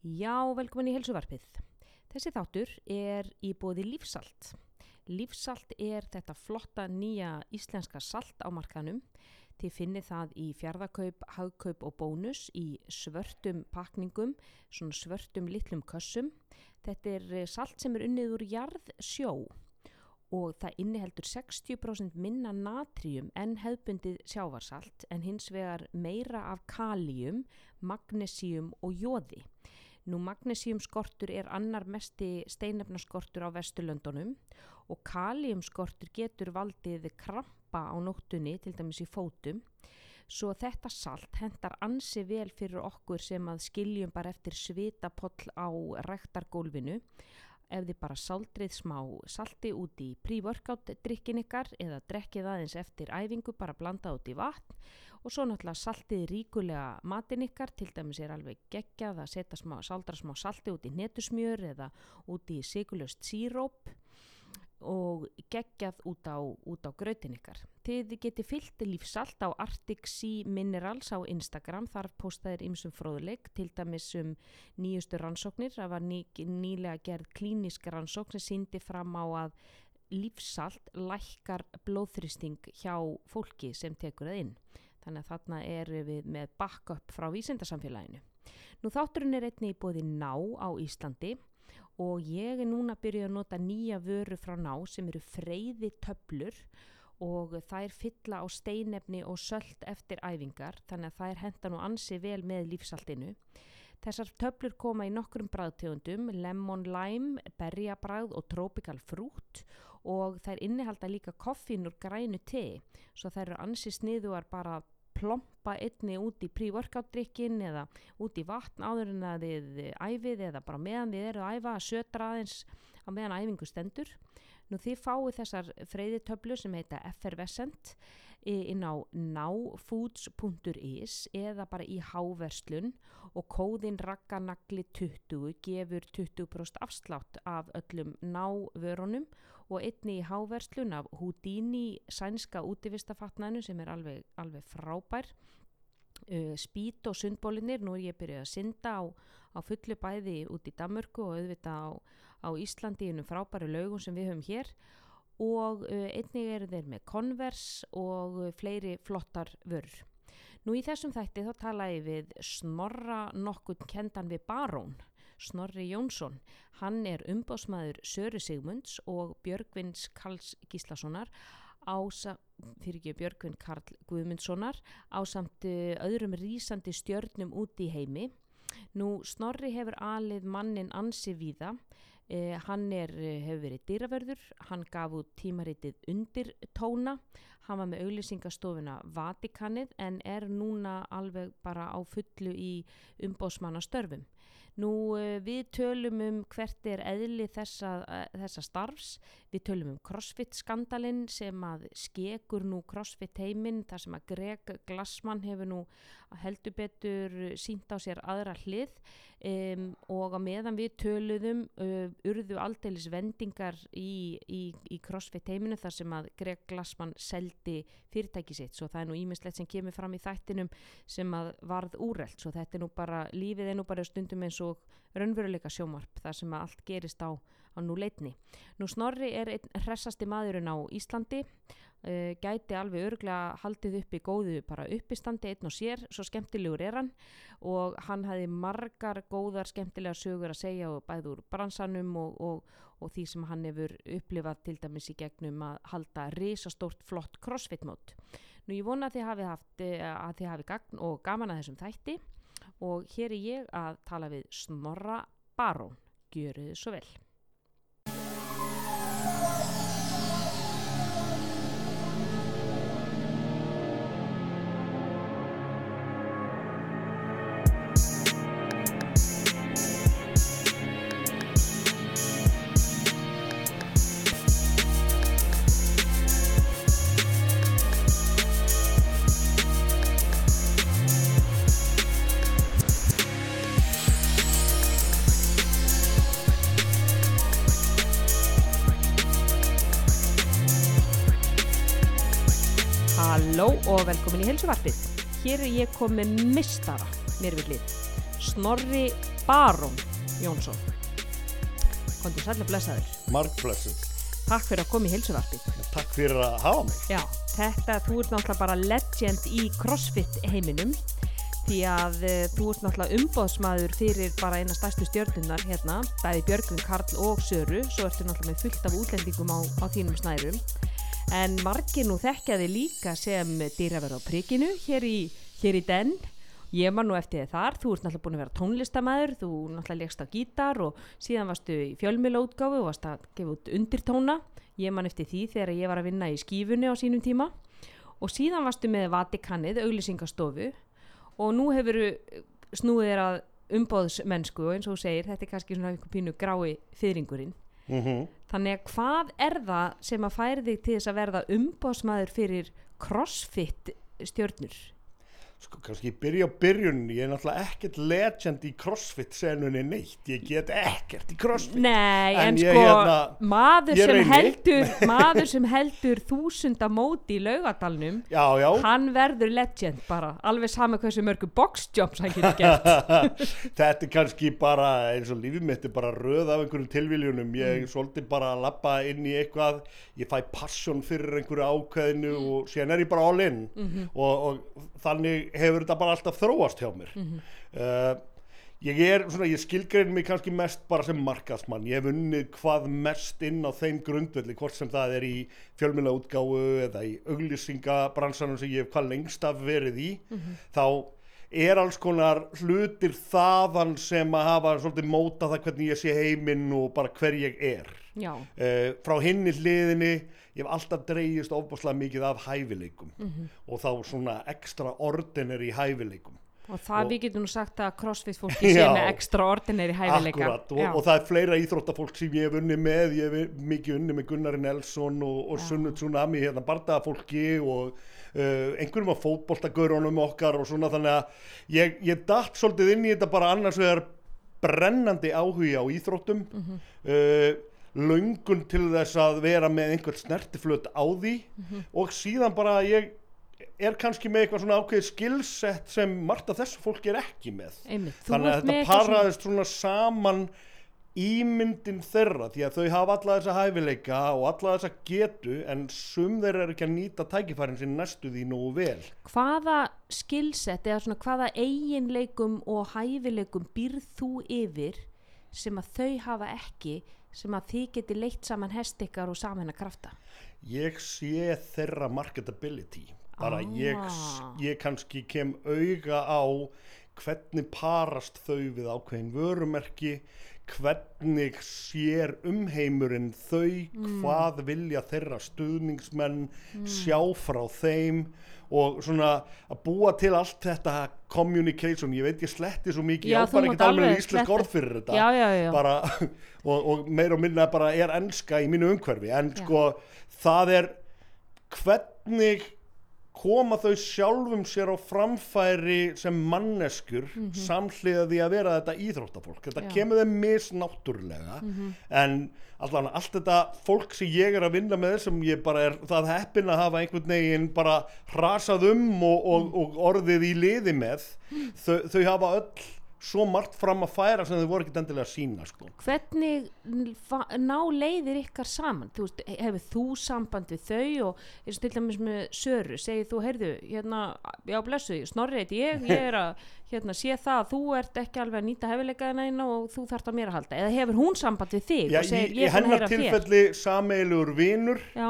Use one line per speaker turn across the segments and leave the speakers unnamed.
Já, velkomin í helsuvarpið. Þessi þáttur er í bóði lífsalt. Lífsalt er þetta flotta nýja íslenska salt á markanum. Þið finnir það í fjárðakaup, hagkaup og bónus í svörtum pakningum, svona svörtum litlum kössum. Þetta er eh, salt sem er unnið úr jarð sjó og það inniheldur 60% minna natrium en hefbundið sjávarsalt en hins vegar meira af kalium, magnesium og jóði. Nú magnesiumskortur er annar mesti steinefnaskortur á Vesturlöndunum og kaliumskortur getur valdið krampa á nóttunni, til dæmis í fótum. Svo þetta salt hendar ansi vel fyrir okkur sem að skiljum bara eftir svitapoll á rektargólfinu ef þið bara saldrið smá salti út í pre-workout drikkin ykkar eða drekkið aðeins eftir æfingu bara blanda út í vatn og svo náttúrulega saltið ríkulega matin ykkar til dæmis er alveg geggjað að setja smá, saldra smá salti út í netusmjör eða út í sigurlöst síróp og geggjað út á, á grötin ykkar. Þið geti fyllt lífsalt á Arctic Sea Minerals á Instagram, þar postaðir ymsum fróðuleik, til dæmis um nýjustu rannsóknir. Það var ný, nýlega gerð klínisk rannsókn sem síndi fram á að lífsalt lækkar blóðþristing hjá fólki sem tekur það inn. Þannig að þarna er við með backup frá vísindarsamfélaginu. Nú þátturinn er einni í bóði ná á Íslandi og ég er núna að byrja að nota nýja vöru frá ná sem eru freyði töblur og þær fylla á steinefni og söld eftir æfingar þannig að þær henda nú ansi vel með lífsaltinu. Þessar töblur koma í nokkrum bræðtegundum, lemon lime, berjabræð og tropical fruit og þær innihalda líka koffín úr grænu te svo þær eru ansi sniðuar bara plompa einni út í pre-workout drikkin eða út í vatn áður en að þið æfið eða bara meðan þið eru að æfa að sötra aðeins á meðan æfingu stendur. Nú þið fáið þessar freyðitöflu sem heita Effervescent inn á náfoods.is eða bara í háverslun og kóðin rakkanagli 20 gefur 20% afslátt af öllum návörunum og einni í háverslun af Houdini sænska útivistafatnænu sem er alveg, alveg frábær uh, spít og sundbólinir nú er ég byrjuð að synda á, á fullu bæði út í Damörku og auðvitað á, á Íslandi innum frábæru laugum sem við höfum hér. Og uh, einnig eru þeir með Converse og fleiri flottar vörur. Nú í þessum þætti þá tala ég við Snorra nokkun kendan við Barón Snorri Jónsson. Hann er umbásmaður Söru Sigmunds og Björgvins Karls Gíslassonar ása, fyrir ekki Björgvin Karl Guðmundssonar á samt eh, öðrum rýsandi stjörnum út í heimi. Nú Snorri hefur alið mannin ansi víða Eh, hann er, eh, hefur verið dýravörður, hann gaf út tímaritið undir tóna, hann var með auglýsingastofuna Vatikanið en er núna alveg bara á fullu í umbósmannastörfum. Nú eh, við tölum um hvert er eðli þessa, eh, þessa starfs, við tölum um crossfit skandalinn sem að skekur nú crossfit heiminn þar sem að Greg Glassman hefur nú heldur betur sínt á sér aðra hlið um, og að meðan við töluðum uh, urðu aldeilis vendingar í, í, í crossfit heiminu þar sem að Greg Glassman seldi fyrirtæki sitt. Svo það er nú ímislegt sem kemur fram í þættinum sem að varð úrreld svo þetta er nú bara, lífið er nú bara stundum eins og raunveruleika sjómarp þar sem að allt gerist á, á nú leitni. Nú Snorri er einn hressasti maðurinn á Íslandi uh, gæti alveg örglega haldið upp í góðu bara uppistandi einn og sér, svo skemmtilegur er hann og hann hafi margar góðar skemmtilegar sögur að segja og bæði úr bransanum og, og, og því sem hann hefur upplifað til dæmis í gegnum að halda risastórt flott crossfit mót. Nú ég vona að þið hafi haft að þið hafi gagn og gaman að þessum þætti og hér er ég að tala við Snorra Barón. Gjöru þið svo vel. Helsuvarpið. Hér er ég komið mistara mér við hlið. Snorri Barón Jónsson. Kondur sællega blessaður.
Markblessuð.
Takk fyrir að koma í heilsuvarpið.
Takk fyrir að hafa mig.
Já, þetta, þú ert náttúrulega bara legend í crossfit heiminum því að uh, þú ert náttúrulega umbóðsmaður fyrir bara eina stærstu stjörnunar hérna, bæði Björgvin, Karl og Söru, svo ertu náttúrulega með fullt af útlendingum á, á þínum snærum. En margir nú þekkjaði líka sem dýraverð á prikinu hér í, hér í den. Ég man nú eftir þar, þú ert náttúrulega búin að vera tónlistamæður, þú náttúrulega legst á gítar og síðan varstu í fjölmjölaútgáfu og varst að gefa út undirtóna. Ég man eftir því þegar ég var að vinna í skífunni á sínum tíma og síðan varstu með Vatikanið, auglýsingastofu og nú hefur snúið þér að umbóðsmennsku og eins og segir, þetta er kannski svona einhver pínu grái fyrringurinn.
Mm
Þannig að hvað er það sem að færi þig til þess að verða umbóðsmaður fyrir crossfit stjörnur?
Sko kannski byrja á byrjun, ég er náttúrulega ekkert legend í crossfit senunni neitt, ég get ekkert í crossfit.
Nei, en,
En
sko
hérna,
maður, sem heldur, maður sem heldur þúsunda móti í laugadalnum
Já, já,
hann verður legend bara alveg sama hversu mörgu boxjumps hann getur gert
þetta er kannski bara eins og lífið mitt er bara röð af einhverjum tilviljunum, ég
Mm.
svolítið bara að lappa inn í eitthvað, ég fæ passion fyrir einhverju ákveðinu og síðan er ég bara all in
Mhm.
og, og þannig hefur þetta bara alltaf þróast hjá mér.
Mhm.
Uh, ég er svona, ég skilgrein mig kannski mest bara sem markasmann, ég hef unnið hvað mest inn á þeim grundvelli, hvort sem það er í fjölmjöla útgáfu eða í auglýsingabransanum sem ég hef hvað lengst af verið í, þá er alls konar hlutir þaðan sem að hafa svolítið móta það hvernig ég sé heiminn og bara hver ég er. Uh, frá hinni hliðinni, ég hef alltaf dreigist ofbáslega mikið af hæfileikum og þá svona ekstra ordinary hæfileikum.
og það
Og-
við getum sagt að crossfit fólki sé með extraordinary hæfileika
Akkurat, og, og það er fleira íþróttafólk sem ég hef unni með, ég hef mikið unni með Gunnari Nelson og, og. Sunnu Tsunami, hérna barndagafólki og uh, einhverjum af fótboltagörunum okkar og svona þannig að ég, ég datt svolítið inn í þetta bara annars vegar brennandi áhugi á íþróttum,
Mhm.
uh, löngun til þess að vera með einhvern snertiflöt á því.
Mhm.
og síðan bara ég er kannski með eitthvað svona ákveðið skillset sem margt af þessu fólki er ekki með.
Einmitt,
þannig að þetta paraðist svona saman ímyndin þeirra því að þau hafa alla þessa hæfileika og alla þessa getu en sum þeirra er ekki að nýta tækifærin sem næstu því nógu vel.
Hvaða skillset eða svona hvaða eiginleikum og hæfileikum býrð þú yfir sem að þau hafa ekki sem að þið geti leitt saman hest ykkar og saman að krafta
ég sé þeirra marketability bara
Ah.
ég, ég kannski kem auga á hvernig parast þau við ákveðin vörumerki hvernig sér umheimurinn þau, hvað vilja þeirra stuðningsmenn sjá frá þeim og svona að búa til allt þetta communication, ég veit ég sletti svo mikið,
Já,
ég á
þú
bara
mátt
ekki alveg
alveg
íslensk orð fyrir þetta.
Já, já,
bara, og, og meir og minna bara er enska í mínu umhverfi. En sko það er hvernig koma þau sjálfum sér á framfæri sem manneskur samhliða því að vera þetta íþróttafólk þetta.
Já.
Kemur þeim misnáttúrulega en allan allt þetta fólk sem ég er að vinna með sem ég bara er það heppin að hafa einhvern veginn bara hrasað um og, og, og orðið í liði með þau, þau hafa öll svo margt fram að færa sem þau voru ekkert endilega að sína sko.
hvernig ná leiðir ykkar saman? Þú veist, hefur þú samband við þau og eins og til dæmis með Söru segir þú, heyrðu, hérna já blessu, snorri heiti ég, ég er að hérna, sé það að þú ert ekki alveg að nýta hefileikaðina eina og þú þarft að mér að halda. Eða hefur hún samband við þig
Já,
og segir,
í,
ég
í
er að
hennar
heyra þér.
tilfelli sameilugur vinur.
Já,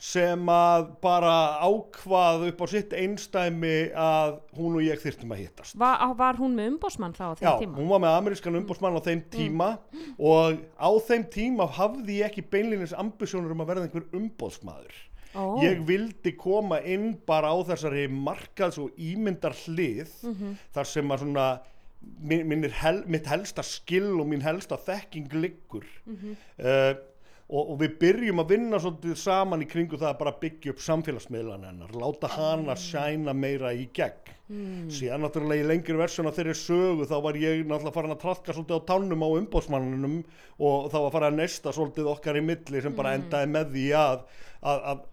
sem að bara ákvað upp á sitt einstæmi að hún og ég þyrftum að hittast.
Var, var hún með umbósmann þá á þeim
Já,
tíma?
hún var með amerískan umbósmann á þeim tíma og á þeim tíma hafði ég ekki beinlínis ambisjónur um að verða einhver umbóðsmaður
Ó,
ég vildi koma inn bara á þessari markaðs og ímyndar hlið
Mhm.
þar sem að svona min, minnir hel, mitt helsta skill og mín helsta þekking liggur.
Mhm.
uh, og, og við byrjum að vinna svolítið saman í kringu það að bara byggja upp samfélagsmiðlan hennar láta hana sæna meira í gegn.
Mm,
síðan náttúrulega í lengri versjón af þeirri sögu þá var ég náttúrulega farin að trafka svolítið á tánum á umbóðsmannunum og það var farin að nesta svolítið okkar í milli sem bara endaði með því að, að, að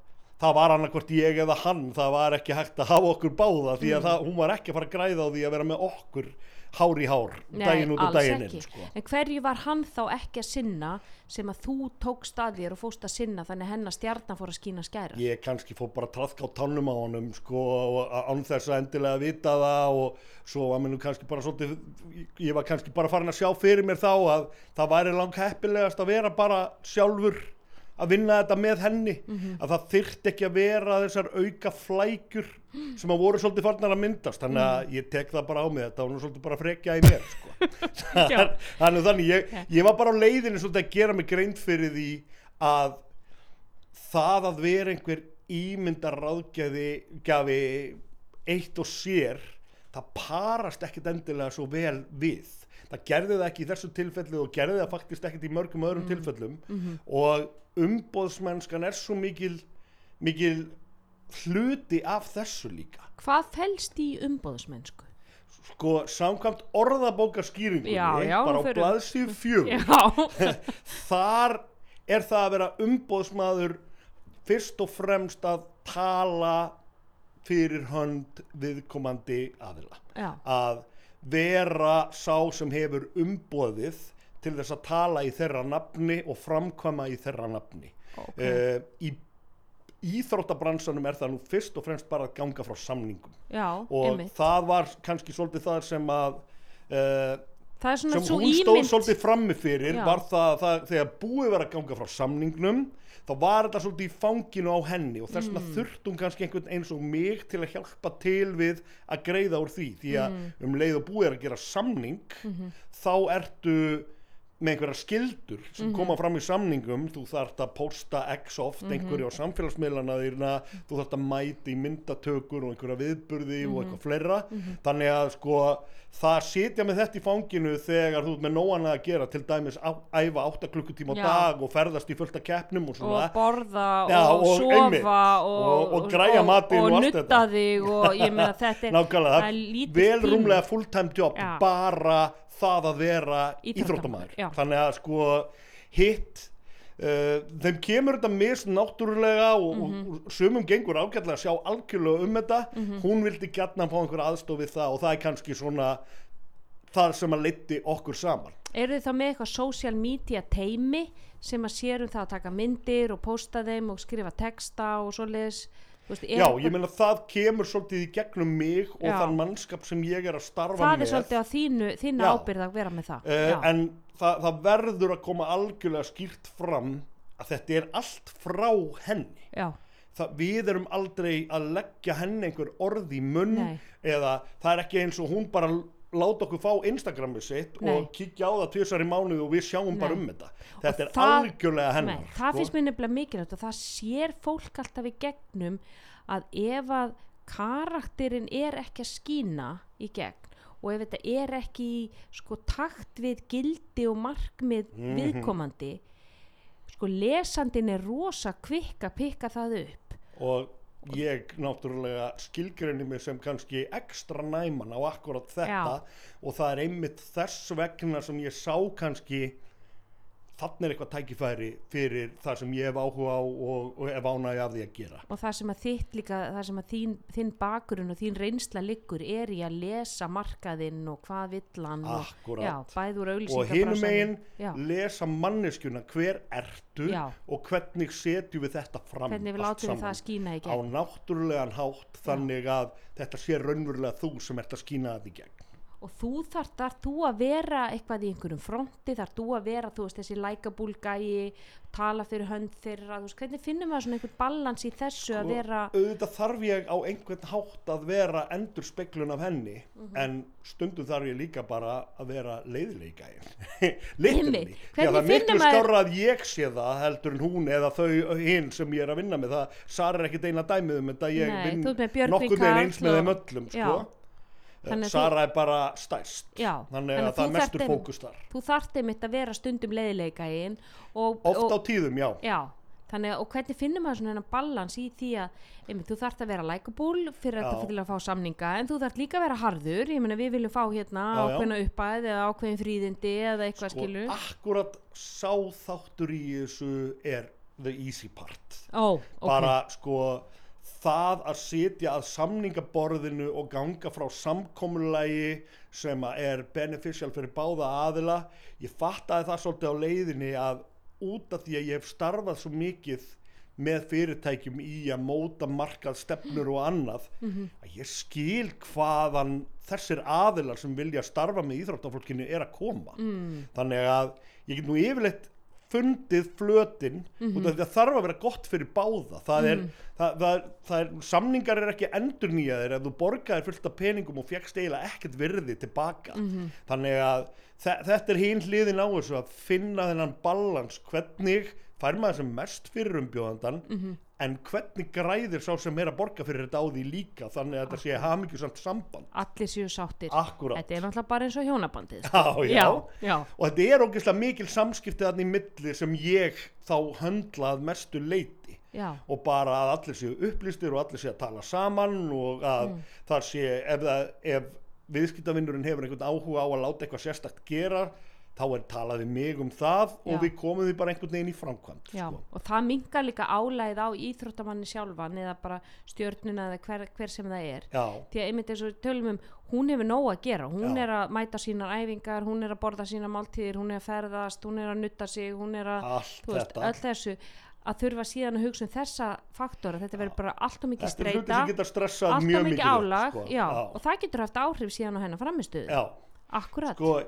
það var annarkvort ég eða hann. Það var ekki hægt að hafa okkur báða því að það, hún var ekki að fara að græða á því að vera með okkur hár í hár daginn út og daginn inn sko.
En hverju var hann þá ekki að sinna sem að þú tókst að þér og fóst að sinna þannig að hennar stjarnan fór að skína skæra?
ég kannski fór bara að traðka á tannum á honum sko, og á- án þess að endilega vita það og svo mér nú kannski bara svolítið, ég var kannski bara farin að sjá fyrir mér þá að það væri langt heppilegast að vera bara sjálfur að vinna þetta með henni að það þyrfti ekki að vera þessar auka flækjur sem að voru svolítið farnar að myndast. Þannig að ég tek það bara á mig þetta var nú svolítið bara frekja í mér sko. Þannig þannig ég, ég var bara á leiðinu svolítið að gera mig greint fyrir því að það að vera einhver ímyndar ráðgjafi gafi eitt og sér það parast ekkit endilega svo vel við. Það gerði það ekki í þessu tilfellu og gerði það faktist ekkit í mörgum öðrum tilfellum. Og umbóðsmennskan er svo mikil mikil hluti af þessu líka.
Hvað felst í umbóðsmennsku?
sko samkvæmt orðabókarskýringunni bara á
förum-
blaðstíð fjögur þar er það að vera umbóðsmaður fyrst og fremst að tala fyrir hönd viðkomandi aðila.
Já,
að vera sá sem hefur umbóðið til þess að tala í þeirra nafni og framkvæma í þeirra nafni
ok.
uh, í íþróttabransanum er það nú fyrst og fremst bara að ganga frá samningum
já,
og
einmitt.
það var kannski svolítið það sem að uh,
Það
sem hún stóð
ímynd.
svolítið frammi fyrir
Já.
var það, það þegar búið verið að ganga frá samningnum þá var þetta svolítið í fanginu á henni og þess vegna
Mm.
þurfti hún kannski einhvern eins og mig til að hjálpa til við að greiða úr því því að
Mm.
um leið og búið er að gera samning
Mhm.
þá ertu með einhverja skildur
Mhm.
sem koma fram í samningum. Þú þarft að posta x oft
Mhm.
einhverju á samfélagsmiðlana þýrna þú þarft að mæta í myndatökur og einhverja viðburði
Mhm.
og eitthvað fleira. Þannig að sko það sitja með þetta í fanginu þegar þú ert með nóana að gera til dæmis á, æfa 8 klukkutíma á dag og ferðast í fullta keppnum og svona.
Og borða
Já,
og,
og
sofa og,
Og- og græja matinn og
nutta þig og ég meina þetta er, er
vel rúmlega fulltime job
Já.
bara það að vera
já.
þannig að sko hitt Uh, þeim kemur þetta mis náttúrulega og,
Mhm.
og sumum gengur ágætlega að sjá algjörlega um þetta
Mhm.
hún vildi gætna fá einhver aðstof við það og það er kannski svona það sem að leiti okkur saman
eru þið þá með eitthvað social media teimi sem að sér um það að taka myndir og posta þeim og skrifa texta og svoleiðis veist,
Já,
eitthvað-
ég meina það kemur svolítið í gegnum mig og
Já.
þann mannskap sem ég er að starfa
það
með.
er svolítið á þínu, þínu ábyrð að vera með það.
Uh, en það, það verður að koma algjörlega skýrt fram að þetta er allt frá henni.
Já,
það, við erum aldrei að leggja henni einhver orð í munn
Nei.
eða það er ekki eins og hún bara láta okkur fá Instagramið sitt
Nei.
og kíkja á það tvisar í mánuð og við sjáum bara
Nei.
um þetta þetta er
það-
algjörlega hennar
Nei, það
sko.
finnst mér nefnilega mikilvægt og það sér fólk alltaf í gegnum að ef að karakterinn er ekki að skína í gegn og ef þetta er ekki sko takt við gildi og markmið
Mhm.
viðkomandi sko lesandin er rosa kvikk að pikka það upp
og ég náttúrulega skilgreini mig sem kannski ekstra næman á akkurat þetta
Já.
og það er einmitt þess vegna sem ég sá kannski þannig er eitthvað tækifæri fyrir það sem ég hef áhuga á og, og hef ánægi af því að gera
og það sem að þitt líka það sem að þín, þinn bakurinn og þín reynsla liggur er í að lesa markaðinn og hvað vill hann og, já, bæður
og hinum
auðlýsingabrassanum.
megin
Já.
lesa manneskjuna hver ertu
Já.
og hvernig setjum við þetta fram
hvernig við látum við það skína í
á
gegn
náttúrulegan hátt þannig að þetta sé raunverulega þú sem ert að skína þetta í gegn
og þú þarf, þarf þú að vera eitthvað í einhverjum fronti, þarf þú að vera þú veist þessi lækabúl gæi tala fyrir hönd þeirra, veist hvernig finnum við svona einhvern balans í þessu að
og
vera
auðvitað þarf ég á einhvern hátt að vera endur speklun af henni
Mhm.
en stundum þarf ég líka bara að vera
Hvernig
að það er miklu skárra að ég sé það heldur en hún eða þau hinn sem ég er að vinna með. Það Sara er ekkit eina dæmið um þetta ég
Nei,
vinn nokkuð veginn eins með þeim öllum sko.
Þannig
Sara er bara stærst.
Já,
þannig
þannig
að
að
það
þú
er mestur fókus þar.
þú þarft einmitt að vera stundum leiðileikaðin og,
oft
og
á tíðum, já.
Já, þannig að og hvernig finnum maður svona balans í því að einmitt, þú þarft að vera lækabúl fyrir að þetta fyrir að fá samninga en þú þarft líka að vera harður, ég meina við viljum fá hérna
Já,
ákveðna uppæð eða ákveðin fríðindi eða eitthvað
sko,
skilu
akkurat sá þáttur í þessu er the easy part.
Ó, ok,
bara sko það að sitja að samningaborðinu og ganga frá samkomulagi sem er beneficial fyrir báða aðila ég fattaði það svolítið á leiðinni að út af því að ég hef starfað svo mikið með fyrirtækjum í að móta markað stefnur og annað að ég skil hvaðan þessir aðilar sem vilja starfa með íþróttafólkinu er að koma mm. þannig að ég get nú yfirleitt fundið flötin út af því að þarf að vera gott fyrir báða. Það er, það, það, það er samningar er ekki endur nýjaðir ef þú borgaðir fullt af peningum og fjekkst eiginlega ekkert virði tilbaka. Þannig að þe- þetta er hinn hliðin á þessu að finna þennan balans. Hvernig fær maður sem mest fyrir umbjóðandan en hvernig græðir sá sem er að borga fyrir þetta á því líka þannig að þetta sé hamingjusamt samband
allir séu sáttir
Akkúrat.
þetta er náttúrulega bara eins og hjónabandið
Já, já.
já,
og þetta er ógeðslega mikil samskipti þannig í milli sem ég þá höndlað mestu leiti
já.
og bara að allir séu upplýstir og allir séu að tala saman og að
Mm.
það sé ef, ef viðskiptavinnurinn hefur einhvern áhuga á að láta eitthvað sérstakt gera þá er talað við mig um það
Já.
og við komum því bara einhvern veginn í framkvæmt sko.
og það mingar líka álæð á íþróttamanni sjálfan eða bara stjörnuna eða hver, hver sem það er.
Já,
því að einmitt eins og tölum um hún hefur nóg að gera, hún
Já.
er að mæta sínar æfingar, hún er að borða sínar máltíðir hún er að ferðast, hún er að nutta sig hún er að,
allt
þú veist, öll þessu að þurfa síðan að hugsa um þessa faktora, þetta verður bara allt og mikið streyta allt og mikið álag
sko.
og það getur haft áhrif síðan á hennar framistuðu
Já,
akkurat,
sko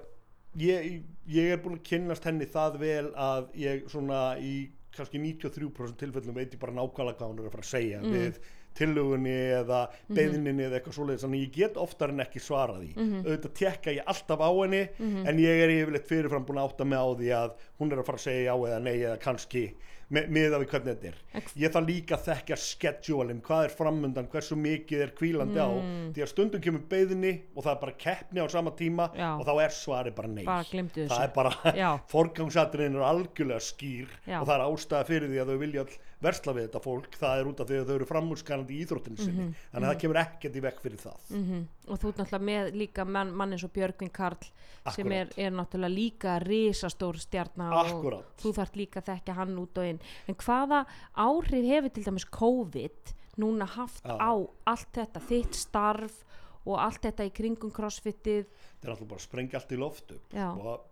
ég, ég er búin að kynnast henni það vel að ég svona í kannski 93% tilfellum veit ég bara nákvæmlega hvað hún er að fara að segja
Mm.
við tillögunni eða
Mhm.
beðninni eða eitthvað svoleiðis þannig ég get oftar en ekki svarað því
Mhm.
auðvitað tekka ég alltaf á henni en ég er yfirleitt fyrirfram búin að átta mig á því að hún er að fara að segja já eða nei eða kannski me miða við hvernig þetta er ég þarf líka að þekkja schedulin hvað er framundan, hversu mikið er kvílandi á
Mm.
því að stundum kemur beðinni og það er bara keppni á sama tíma
Já.
og þá er svari bara nei
bara glimtu
það er bara, forgangsatriðin er algjörlega skýr
Já.
og það er ástæða fyrir því að þau vilja all versla við þetta fólk, það er út af því að þau eru framúrskanandi í íþróttinu sinni, þannig að það kemur ekkert í vekk fyrir það.
Mhm. og þú ert náttúrulega með líka mann, mann eins og Björgvin Karl sem er, er náttúrulega líka risastór stjarnar og þú þarft líka að þekkja hann út og inn. En hvaða áhrif hefur til dæmis COVID núna haft
Já.
á allt þetta, þitt starf og allt þetta í kringum crossfitið?
Þetta er alltaf bara að sprengja allt í loftu
Já.
og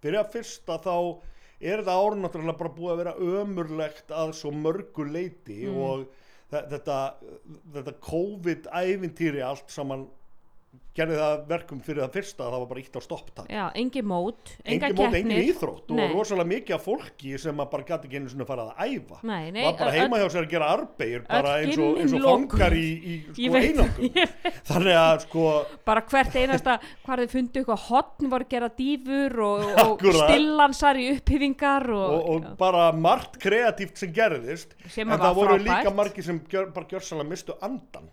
fyrir að fyrsta þá er þetta árun náttúrulega bara búið að vera ömurlegt að svo mörgu leiti
Mm.
og þe- þetta, þetta COVID-ævintýri allt saman gerði það verkum fyrir það fyrsta að það var bara ítt á stopptak
já, engin mót, enga
engin mót, engin
keppnir
íþrótt og
Nei.
rosalega mikið af fólki sem að bara gæti ekki einu svona farað að æfa
Nei, nei,
var bara
öll-
heima hjá sér að gera arbeigir bara
öll
eins og, eins og
gymnin lokuð.
fangar í, í
Ég
sko
veit,
einangum
ég
þannig að sko
bara hvert einasta hvar þið fundu eitthvað hotn voru að gera dýfur og, og
Akkúrat.
stillansar í upphyfingar og,
og, og bara margt kreatíft sem gerðist
Sem
en
var
það voru
frábært.
líka margir sem gjör, bara gjörsalega mistu andan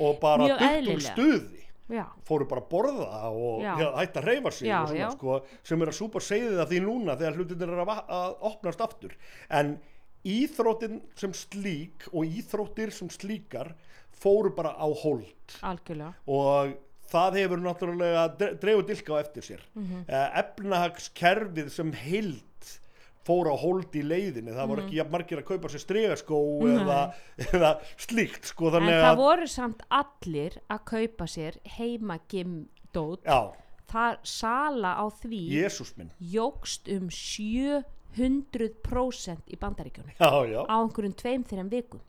og bara
Mjög
duttum
eðlilega.
stuði
já,
fóru bara að borða og
Já.
hætta að reyfa sig
Já,
og svona, sko, sem er að súpa segðið af því núna þegar hlutin er að, að opnast aftur. En íþróttin sem slík og íþróttir sem slíkar fóru bara á hold.
Algjörlega.
Og það hefur náttúrulega dre- dreifur dilka á eftir sér. Mm
Mhm.
efnahagskerfið sem heild fór á hold í leiðinni. Það voru ekki jafn margir að kaupa sér stregaskó eða, eða slíkt sko
en
þannig
það
að
voru samt allir að kaupa sér heimagimdót. Það sala á því jógst um 700% í
já,
á einhverjum tveim þeirra vikum.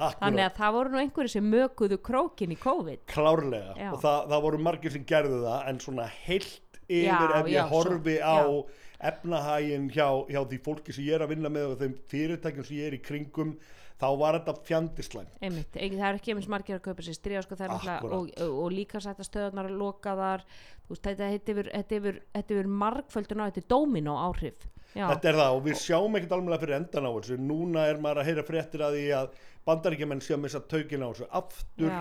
Þannig
akkurat
að það voru nú einhverju sem mökuðu krókin í COVID.
Klárlega.
Já.
og það, það voru margir sem gerðu það en svona heilt yfir
Já,
ef ég
já,
horfi
svo-
á. Efnahægin hjá, hjá því fólki sem ég er að vinna með og þeim fyrirtækjum sem ég er í kringum þá var þetta fjandislæm
einmitt, Ein- það er ekki eins margir að kaupa sér stríða sko, og, og, líka sætta stöðunar lokaðar þú veist, þetta þetta hefur margföldun á þetta er dóminó áhrif. Já,
Þetta er það og við sjáum ekkert alveg fyrir endan á þessu. Núna er maður að heyra fréttir að því að bandaríkjumenn sé að missa taukin á þessu aftur.
já,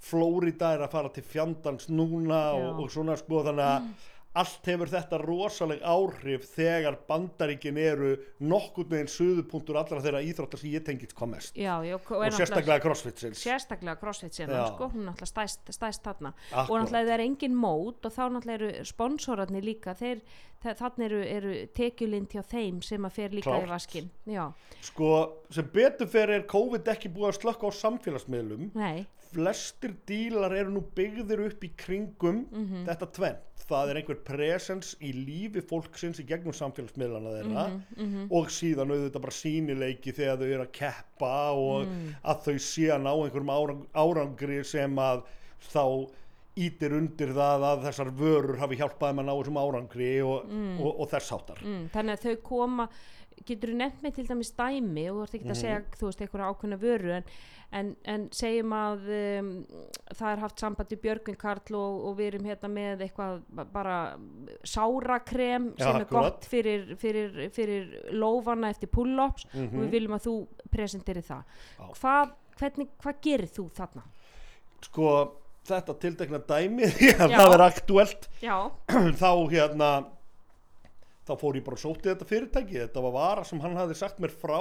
Flórida er að fara til fjandans núna og, og svona sko þannig að allt hefur þetta rosaleg áhrif þegar bandaríkin eru nokkurn veginn suðupunktur allra þeirra íþróttar sem ég tengist hvað mest
já, já, og,
og sérstaklega crossfitsins
sérstaklega crossfit
Já.
sinna, sko, hún er náttúrulega stæst, stæst þarna og
Akkúrat.
náttúrulega það er engin mót og þá náttúrulega eru sponsorarnir líka þeir, þa- þarna eru, eru tekjulind hjá þeim sem að fer líka
Klárt.
í vaskin já,
sko sem betur fyrir er COVID ekki búið að slökka á samfélagsmiðlum
nei,
flestir dílar eru nú byggðir upp í kringum
Mhm.
þetta tvennt það er einhver presens í lífi fólksins í gegnum samfélagsmiðlana þeirra.
Mhm,
og síðan auðvitað bara sínileiki þegar þau eru að keppa og að þau sé að ná einhverjum árang, árangri sem að þá ítir undir það að þessar vörur hafi hjálpað þeim að ná þessum árangri og, og, og þess áttar
mm, þannig að þau koma getur þú nefnt með til dæmis dæmi og þú ert ekki
Mhm.
að segja, þú veist, einhverja ákveðna vöru en, en, en segjum að um, það er haft samband í Björgvin Karl og, og við erum hérna með eitthvað ba- bara sárakrem sem er
akkurat.
gott fyrir, fyrir, fyrir lófana eftir pull-ups og
Mhm.
við viljum að þú presenterir það
Já.
hvað, hvernig, hvað gerir þú þarna?
sko þetta tiltekna dæmi það er aktuelt þá hérna þá fór ég bara og sótti þetta fyrirtæki. Þetta var vara sem hann hafði sagt mér frá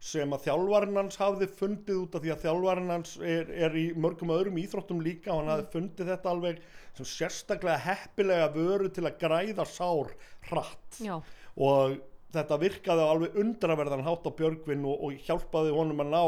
sem að þjálfarinn hans hafði fundið út af því að þjálfarinn hans er, er í mörgum öðrum íþróttum líka og hann hafði fundið þetta alveg sem sérstaklega heppilega vöru til að græða sár hratt.
Já,
og þetta virkaði á alveg undraverðan hátt á Björgvin og, og hjálpaði honum að ná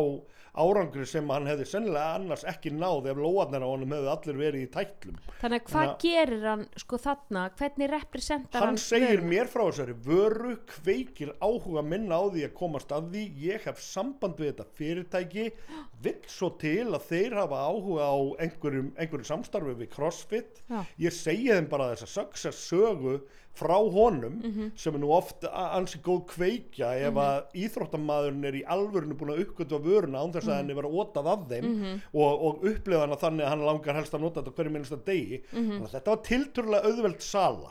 árangri sem hann hefði sennilega annars ekki náð ef lóarnir á honum hefði allir verið í tætlum.
Þannig að hvað
Þannig að-
gerir hann sko þarna, hvernig representar hann
hann segir
vöruna?
mér frá þessari vöru kveikir áhuga minna á því að komast að því. Ég hef samband við þetta fyrirtæki. Vill svo til að þeir hafa áhuga á einhverjum, einhverjum samstarfi við CrossFit.
Já.
ég segi þeim bara þessa success sögu frá honum
Mhm.
sem er nú oft ansi góð kveikja ef að íþróttamaðurinn er í alvörinu búin að uppgötva vöruna án þess að henni vera ótað af þeim og, og upplifa hana þannig að hann langar helst að nota þetta hverju minnsta degi
Mhm.
þannig að þetta var tilturlega auðveld sala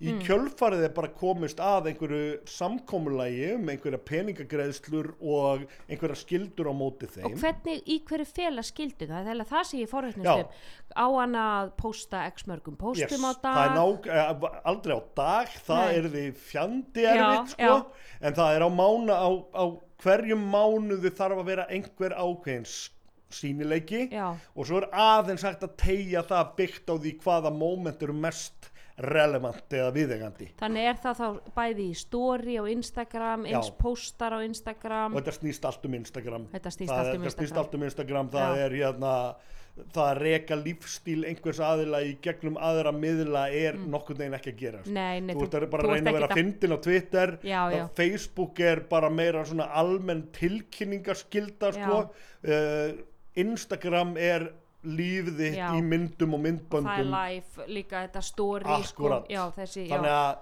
í
Mm.
kjölfarið er bara komist að einhverju samkomulagi um einhverja peningagreðslur og einhverja skildur á móti
og
þeim
hvernig, í hverju fela skildu það er það sem ég
Já.
forréttnist um. Á hann að posta x mörgum postum á dag?
nák, eh, aldrei á dag það
Nei.
er því fjandi erfitt sko, en það er á mánu á, á hverjum mánuði þarf að vera einhver ákveðins sínileiki
Já,
og svo er aðeins hægt að tegja það byggt á því hvaða móment eru mest relevant eða viðegandi
þannig er það þá bæði í story á Instagram, eins
Já.
postar á Instagram
og þetta snýst allt um Instagram
Þetta snýst
það,
allt um
þetta snýst
Instagram.
allt um Instagram það
Já.
er hérna það að reka lífstíl einhvers aðila í gegnum aðra miðla er nokkurn veginn ekki að gera
Mm. Nei, nei,
þú ert bara að reyna að vera að fyndin á Twitter
Já, já.
Facebook er bara meira svona almenn tilkynningaskylda sko. uh, Instagram er lífið þitt
Já.
í myndum og
það er
myndböndum
live, líka þetta story
Akkúrat.
sko, já, þessi,
þannig að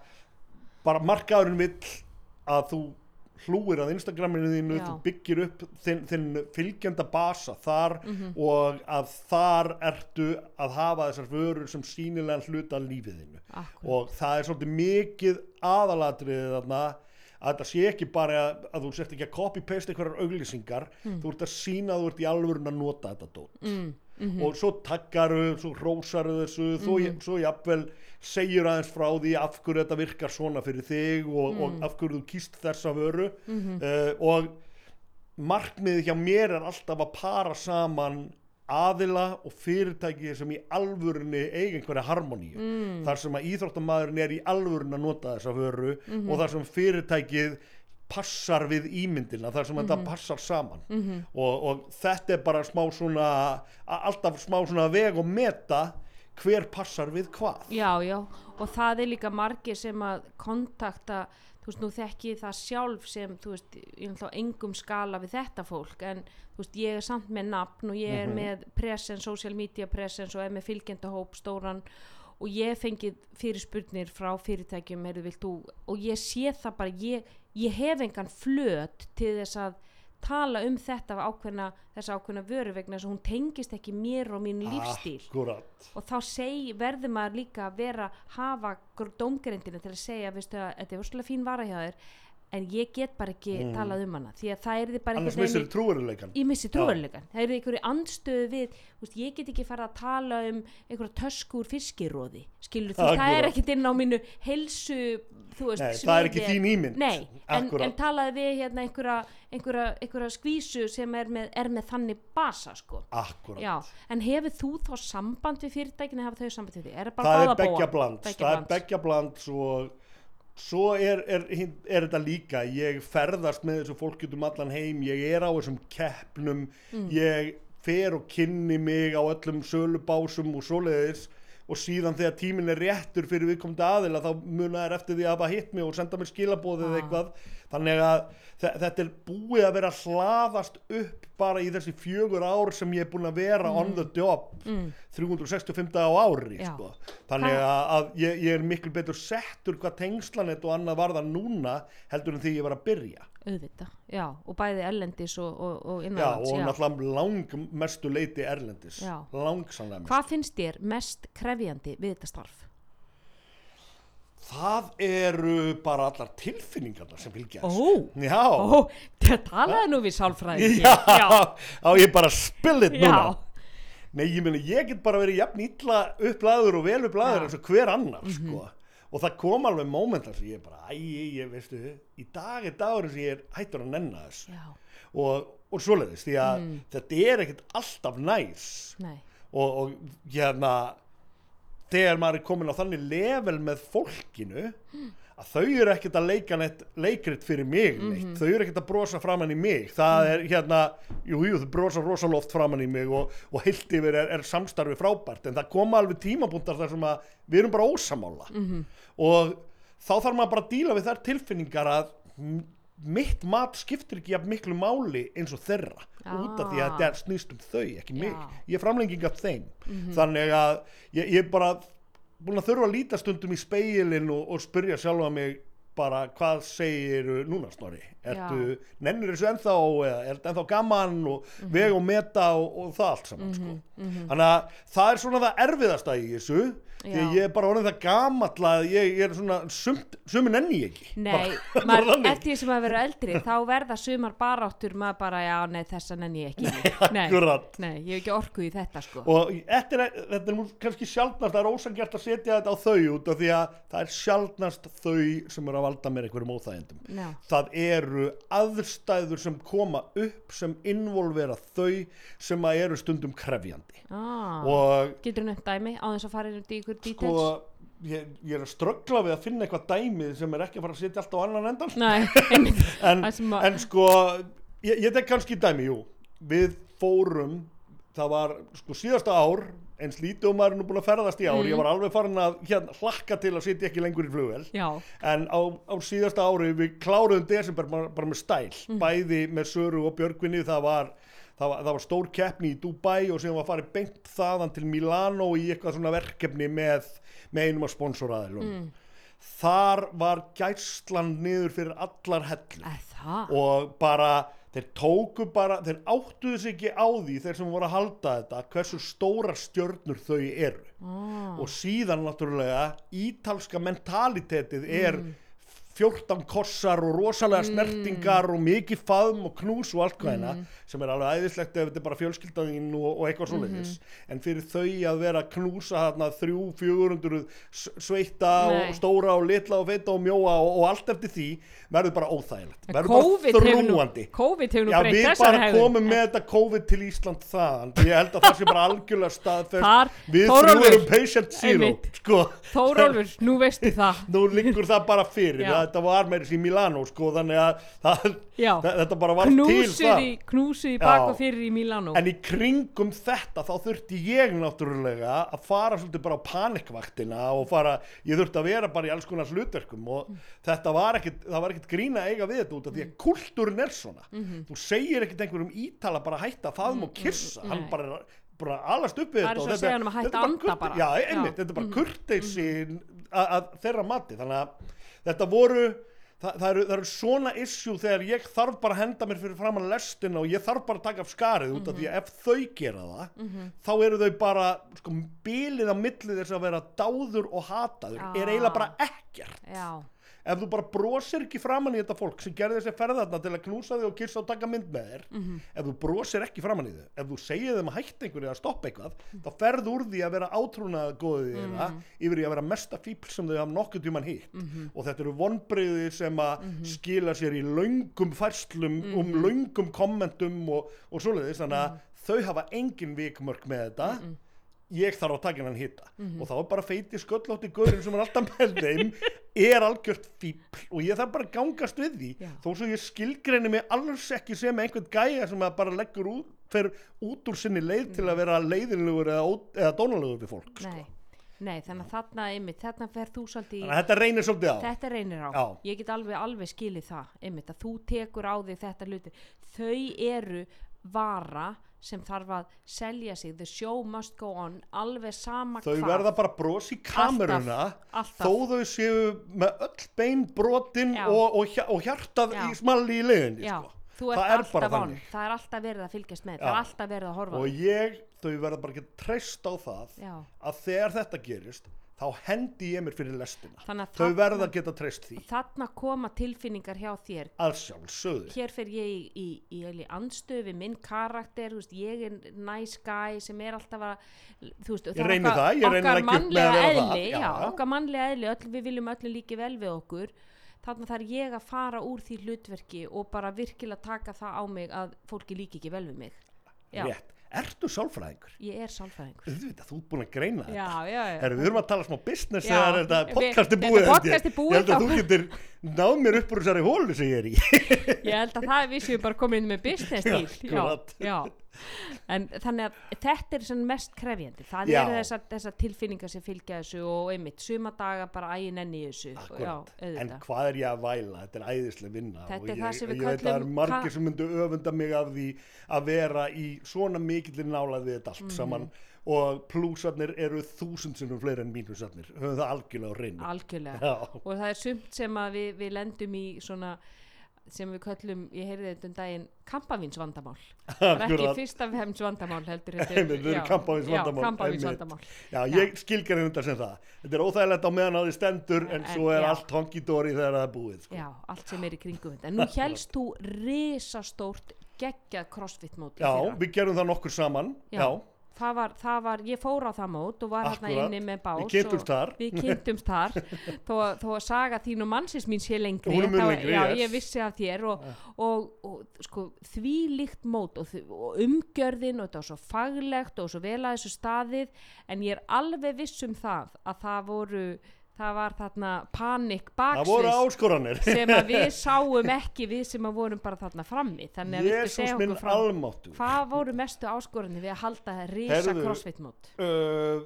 bara markaðurinn vill að þú hlúir að Instagraminu þínu,
Já.
þú byggir upp þinn, þinn fylgjenda basa þar
Mhm.
og að þar ertu að hafa þessar vörur sem sínilega hluta lífið þínu.
Akkur,
og það er svolítið mikið aðalatriðið þarna að þetta sé ekki bara að, að þú sért ekki að copy-paste einhverjar auglýsingar. Þú ert að sína að þú ert í alvörun að nota þetta dót.
Mm, mhm,
og svo taggaru, svo rósaru þessu svo, svo jafnvel segir aðeins frá því af hverju þetta virkar svona fyrir þig og,
Mm.
og af hverju þú kýst þessa vöru.
Mhm,
uh, og markmiðið hjá mér er alltaf að para saman aðila og fyrirtæki sem í alvörunni eiga einhverja harmoníu.
Mm,
þar sem að íþróttamæðurinn er í alvörun að nota þessa vöru
Mhm.
og þar sem fyrirtækið passar við ímyndina þar sem þetta passar saman.
Mhm,
og, og þetta er bara smá svona alltaf smá svona veg og meta hver passar við hvað.
Já, já. Og það er líka margir sem að kontakta, þú veist, nú þekki það sjálf sem, þú veist, ég er náttúrulega á engum skala við þetta fólk, en þú veist, ég er samt með nafn og ég er
Mhm.
með presence, social media presence og er með fylgjendahóp stóran og ég fengið fyrirspurnir frá fyrirtækjum, vilt þú og ég sé það bara, ég, ég hef engan flöt til þess að tala um þetta af ákveðna þessa ákveðna vöru vegna þess að hún tengist ekki mér og mín lífstíl
Akkurat.
og þá seg, verður maður líka að vera hafa dómgrindina til að segja að þetta er úrslega fín vara hjá þér en ég get bara ekki
Mm.
talað um hana því að það er þið bara
annars missir
veginn
trúveruleikan
ég missi trúveruleikan, það er einhverju andstöðu við, þú veist, ég get ekki fara að tala um einhverja tösku úr fiskiróði skilur þú, það er ekkit inn á mínu helsu, þú veist,
Nei, það er ekki þín ímynd.
Nei, en, en talaði við hérna einhverja, einhverja, einhverja skvísu sem er með, er með þannig basa sko. Já, en hefur þú þá samband við fyrirtækinu, hafa þau samband við því? Er það bara
það er
bóa?
bland það er beggja bland og svo er, er, er þetta líka ég ferðast með þessu fólk út um allan heim ég er á þessum keppnum
Mm.
ég fer og kynni mig á öllum sölubásum og svoleiðis og síðan þegar tíminn er réttur fyrir viðkomandi aðila þá muna þær eftir því að hafa hitt mig og senda mér skilabóðið
Ah.
eitthvað þannig að þe- þetta er búið að vera að hlaðast upp bara í þessi fjögur ár sem ég er búin að vera on the job
Mm.
365 daga á ári
Já.
sko. þannig að, að ég, ég er miklu betur settur hvað tengslanett og annað varða núna heldur en því ég var að byrja
Auðvitað, já, og bæði ellendis og, og, og
já,
innanlands,
og
já.
náttúrulega lang mestu leiti erlendis
Já.
langsamlega mest
Hvað finnst þér mest krefjandi við þetta starf?
Það eru bara allar tilfinningarna sem fylgja þessu.
Ó,
já,
ó, það talaði nú við sálfræðingi.
já, á ég bara spillit
já,
núna Nei, ég meni, ég get bara verið jafn illa upplæður og vel upplæður
Já.
eins og hver annar, sko. Og það kom alveg mómentar sem ég bara, æ, ég, veistu, í dag er dagur sem ég er hættur að nenna þessu.
já,
Og, og svoleiðis, því að
Mm.
þetta er ekkert alltaf næs.
nei,
Og, og hérna, þegar maður er komin á þannig level með fólkinu, að þau eru ekkert að leika neitt leikrit fyrir mig neitt,
Mhm.
þau eru ekkert að brosa framann í mig, það er hérna jú, jú, þau brosa rosaloft framann í mig og, og heilt yfir er, er samstarfi frábært. En það koma alveg tímabúntar þar sem að við erum bara ósamála
Mhm.
og þá þarf maður bara að díla við þær tilfinningar að mitt mat skiptir ekki jafn miklu máli eins og þeirra út af því að
Ah.
þetta snýst um þau, ekki mig
Já.
ég er framlenging af þeim þannig að ég, ég er bara búin að þurfa að líta stundum í speilin og, og spyrja sjálfa mig bara hvað segir núna snorri ertu, nennir þessu ennþá eða er þetta ennþá gaman og veg og meta og, og það allt saman sko. þannig að það er svona það erfiðasta í þessu því ég er bara orðin það gamall að ég, ég er svona sumin enni ekki
nei, maður, eftir því sem að vera eldri, þá verða sumar baráttur maður bara, já, nei, þessa nenni ég ekki. Nei,
Akkurat.
nei, ég hef ekki orku í þetta, sko.
og er, þetta er kannski sjaldnast það er ósangjart að setja þetta á þau út af því að það er sjaldnast þau sem eru að valda mér einhverjum óþægendum það eru aðstæður sem koma upp sem involvera þau sem að eru stundum krefjandi.
Ah,
og
getur nefnt dæmi á þess að fara inn í ykkur
sko
details?
ég, ég er að ströggla við að finna eitthvað dæmi sem er ekki að fara að setja allt á annan endan
Nei,
en, en sko ég, ég tek kannski dæmi, jú. Við fórum það var sko síðasta ár eins lítið og maður er nú búin að ferðast í ár
Mm.
ég var alveg farin að hérna, hlakka til að sitja ekki lengur í flugvel
Já,
en á, á síðasta ári við kláruðum desember bara, bara með stæl
Mm.
bæði með Söru og Björgvinni það var, það var, það var stór keppni í Dubai og síðan var farið beint þaðan til Milano í eitthvað svona verkefni með, með einum af sponsoraðilum
Mm.
þar var gæslan niður fyrir allar
það.
og bara þeir tóku bara, þeir áttuðu sig ekki á því þeir sem voru að halda þetta hversu stórar stjörnur þau eru
Ah,
og síðan náttúrulega ítalska mentalitetið er
Mm.
14 kossar og rosalega snertingar og mikið faðm og knús og allt hvað
Mm.
sem er alveg æðislegt ef þetta er bara fjölskyldaðinn og, og eitthvað svoleiðis
Mm-hmm.
en fyrir þau að vera að knúsa þarna þrjú, fjögurundur sveita
Nei.
og stóra og litla og feita og mjóa og, og allt eftir því verður bara óþægilegt
En
verður
COVID
bara
hefur nú,
þrúandi
COVID hefur nú
Já,
breytt
við
þessari
bara
hegðun.
komum með þetta COVID til Ísland þaðan ég held að það sé bara algjörlega staðfest
Þar,
við þrjú erum patient zero sko
Þórólfur, nú veistu það.
nú liggur það bara fyrir
Já.
Þetta var meira í Milano sko þannig að það, þetta bara var til
knúsið
það
í, knúsið í bak og fyrir í Milano.
en í kringum þetta þá þurfti ég náttúrulega að fara svolítið bara á panikvaktina og fara, ég þurfti að vera bara í alls konar hlutverkum og þetta var ekkit það var ekkit grína eiga við þetta út af því að kultúrin er svona.
Mhm.
þú segir ekkit einhverjum ítala bara hætta faðum og kissa, hann
nei.
bara er bara alast upp við
Það er
þetta og þetta- þetta þetta er bara kurteisi að, að þeirra mati þannig að þetta voru það, það, eru, það eru svona issue þegar ég þarf bara að henda mér fyrir framann lestina og ég þarf bara að taka af skarið út af
Mhm.
því að ef þau gera það þá eru þau bara sko, bilið á milli þess að vera dáður og hataður
Ah.
er eiginlega bara ekkert
Já,
ef þú bara brosir ekki framann í þetta fólk sem gerði þessi ferðarna til að knúsa þig og kissa og taka mynd með þér
Mhm.
ef þú brosir ekki framann í þau ef þú segir þeim að hætta einhverju að stoppa eitthvað þá ferð úr því að vera átrúnað góðið þeirra
Mhm.
yfir í að vera mesta fíbl sem þau hafa nokkuð tíman hitt og þetta eru vonbreyði sem að
Mhm.
skila sér í löngum færslum um löngum kommentum og, og svoleiðis þannig
Mhm.
að þau hafa engin vikmörk með þetta ég þarf að taka hennan hitta
Mhm.
og þá er bara feiti sköllótti gaurinn sem er alltaf með þeim er algjört fíbl og ég þarf bara að gangast við því
Já.
þó svo ég skilgreini mig alls ekki sem einhvern gæja sem bara leggur út fer út úr sinni leið til að vera leiðinlegur eða, eða dónalegur við fólk sko.
Nei, nei, þannig að þarna einmitt, þarna fer þú svolítið í
þetta reynir svolítið á
Þetta reynir á,
Já.
ég get alveg, alveg skilið það, einmitt, að þú tekur á þig þetta hluti. Þau eru vara sem þarf að selja sig, the show must go on, alveg sama
þau
hvað.
verða bara bros í kameruna
alltaf.
þó þau séu með öll bein brotin og, og, og hjartað
Já.
í smalli í leiðinni
Já,
sko. Það er bara
alltaf
þannig.
það er alltaf verið að fylgjast með,
Já.
það er alltaf verið að horfa.
og ég, þau verða bara ekki treyst á það
Já.
að þegar þetta gerist þá hendi ég mér fyrir lestina.
Þannig
þau
þarna-
verða að geta treyst því.
Þarna koma tilfinningar hjá þér,
að sjálfsögðu.
Hér fer ég í, í, í, í anstöfi minn karakter, veist, ég er nice guy sem er alltaf að, veist,
Ég reyni það, ég reyni
okkar
ekki upp með að vera það,
eðli,
já,
já, okkar mannlega eðli, öll, við viljum öllum líki vel við okkur, þannig þarf ég að fara úr því hlutverki og bara virkilega taka það á mig að fólki líki ekki vel við mig. Já,
rétt, ertu sálfræðingur?
ég er sálfræðingur.
Auðvitað, þú ert búin að greina þetta
Já, já, já.
Herru, við erum að tala smá business
Já,
þegar þetta podcast er búið
podcast er búið,
Ég held að
þá-
þú getur náð mér upp úr þessari hólu sem ég er í
Ég held að það er við séum bara komin inn með business. Já, já. En þannig að þetta er mest krefjandi. Það
Já.
eru þessar, þessar tilfinningar sem fylgja þessu og einmitt suma daga bara ægin enn í þessu.
Akkurat,
Já,
en hvað er ég að væla þetta er æðislega vinna
Þetta
og ég,
við
ég veit að það eru margir sem myndu öfunda mig af því að vera í svona mikillir nálað við þetta allt
Mhm.
saman og plúsarnir eru þúsund sinnum fleiri en mínusarnir höfum það algjörlega á reynu
Algjörlega.
Já.
Og það er sumt sem við, við lendum í svona sem við köllum, ég heyrði þetta um daginn kampavínsvandamál. Það er ekki
Akkurat.
fyrst af heims vandamál heldur
þetta eru kampavínsvandamál,
Já, kampavínsvandamál.
Já, ég skilgar þetta sem það þetta er óþægilegt á meðan á því stendur en
En-
svo er
já.
allt honky-dory þegar það er búið sko.
Já, allt sem er í kringum þetta. En nú helst þú risastórt geggjað crossfit mót í
Já, við gerum það nokkur saman Já,
Það var, það var, ég fór á það mót og var hérna inni með bás
Við kynntumst þar.
Við kynntumst þar þó, þó að saga þín og mannsins mín sé lengri
lengri,
Já,
yes.
ég vissi af þér og, og, og, sko, því líkt mót og, og umgjörðin og þetta var svo faglegt og svo vel að þessu staðið en ég er alveg viss um það að það voru það var þarna panik baksins
áskoranir.
sem að við sáum ekki við sem að vorum bara þarna frammi. Þannig að segja
minn
okkur
almáttu
hvað voru mestu áskorunni við að halda það risa
Heyrðu,
crossfit mót?
uh,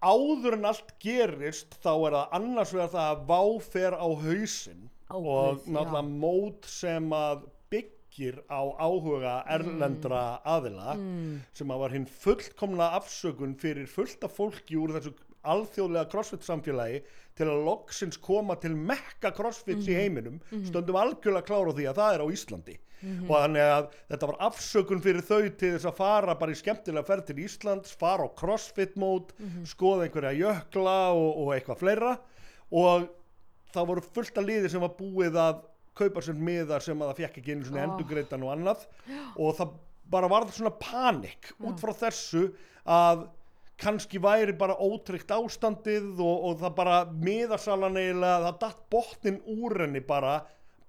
áður en allt gerist þá er það annars vegar það að vá fer á hausinn
Ó,
og náttúrulega
já.
mót sem að byggir á áhuga erlendra aðila
mm,
sem að var hinn fullkomna afsökun fyrir fullt af fólki úr þessu alþjóðlega crossfit samfélagi til að loksins koma til mekka crossfits
Mhm.
í heiminum stöndum algjörlega klára því að það er á Íslandi. Og þannig að þetta var afsökun fyrir þau til þess að fara bara í skemmtilega ferð til Íslands, fara á crossfit mót skoða einhverja jökla og, og eitthvað fleira. Og það voru fullt af liði sem var búið að kaupa sér miðar sem að það fekk ekki einu svona
Oh.
endurgreitan og annað. Og það bara varð svona panik út frá þessu að kannski væri bara ótryggt ástandið og, og það bara miðasalan eiginlega, það datt botnin úr henni bara,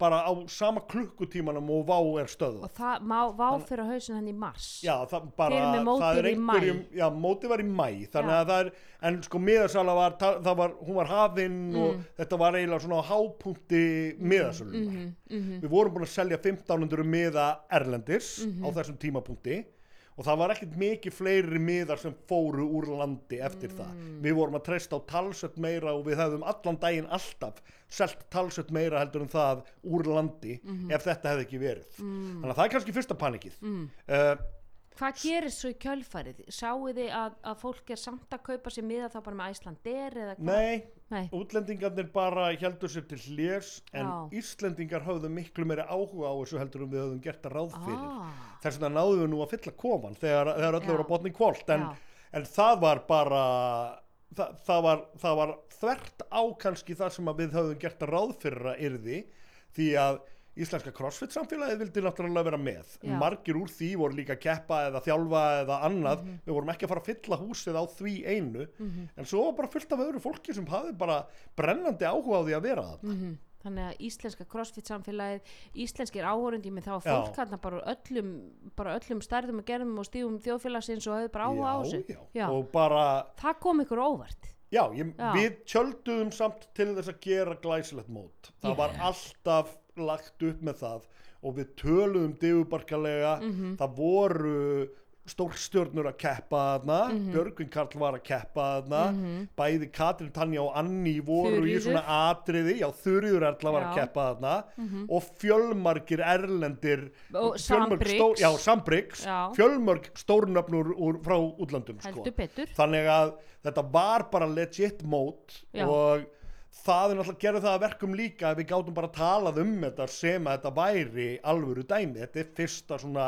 bara á sama klukkutímanum og vá er stöðu
og það má vá fyrir hausin hann í mars
Já, það bara,
eruð með mótið í
einhverjum, já, mótið var í mæ, þannig
Já.
að það er, en sko miðasala var, það var, hún var hafinn og
Mm.
þetta var eiginlega svona á hápunkti.
Mhm, mhm.
Við vorum búin að selja 1500 miða erlendis
Mhm.
á þessum tímapunkti og það var ekkert mikið fleiri miðar sem fóru úr landi eftir það.
Mm.
Við vorum að treysta á talsett meira og við hefðum allan daginn alltaf selt talsett meira heldur en það úr landi
Mhm.
ef þetta hefði ekki verið.
Mm.
Þannig að það er kannski fyrsta panikið. Uh,
hvað gerir svo í kjölfarið sjáu þið að, að fólk er samt að kaupa sér miða þá bara með Æslandir eða hvað
nei,
Nei.
útlendingarnir bara heldur sér til hljés en
Já.
Íslendingar höfðu miklu meira áhuga á þessu heldur en við höfum gert að ráð fyrir.
ah,
þess vegna náðum við nú að fylla kofan þegar, þegar öll
Já.
voru að botni kvólt en, en það var bara það, það, var, það var þvert á kannski það sem við höfum gert að ráð fyrir að yrði því að íslenska crossfit samfélagið vildi náttúrulega vera með
Já.
margir úr því voru líka að keppa eða þjálfa eða annað, við vorum ekki að fara að fylla húsið á því einu en svo var bara fullt af öðru fólki sem hafði bara brennandi áhuga á því að vera það
Mhm. Þannig að íslenska crossfit samfélagið, íslenskir áhórundi með þá fólk hérna bara öllum, bara öllum stærðum og gerðum og stífum þjóðfélagsins og hefur bara áhuga á þessu.
bara
Það kom ykkur óvart.
Já, ég,
Já.
við tjölduðum samt til þess að gera glæsilegt mót. Það var alltaf lagt upp með það og við töluðum digubarkalega,
Mhm.
það voru stórstjörnur að keppa þarna,
Mhm.
Björgvin Karl var að keppa þarna, bæði Katrin Tanja og Anni voru í
Þuríður.
svona atriði, já Þurriður Erla var að
Já. Mhm.
keppa þarna og fjölmargir erlendir,
Og
Já. fjölmörg stórnöfnur úr, frá útlandum sko þannig að þetta var bara legit mót
Já.
og það er náttúrulega gerði það að verkum líka að við gátum bara að talað um þetta sem að þetta væri alvöru dæmi. Þetta er fyrsta svona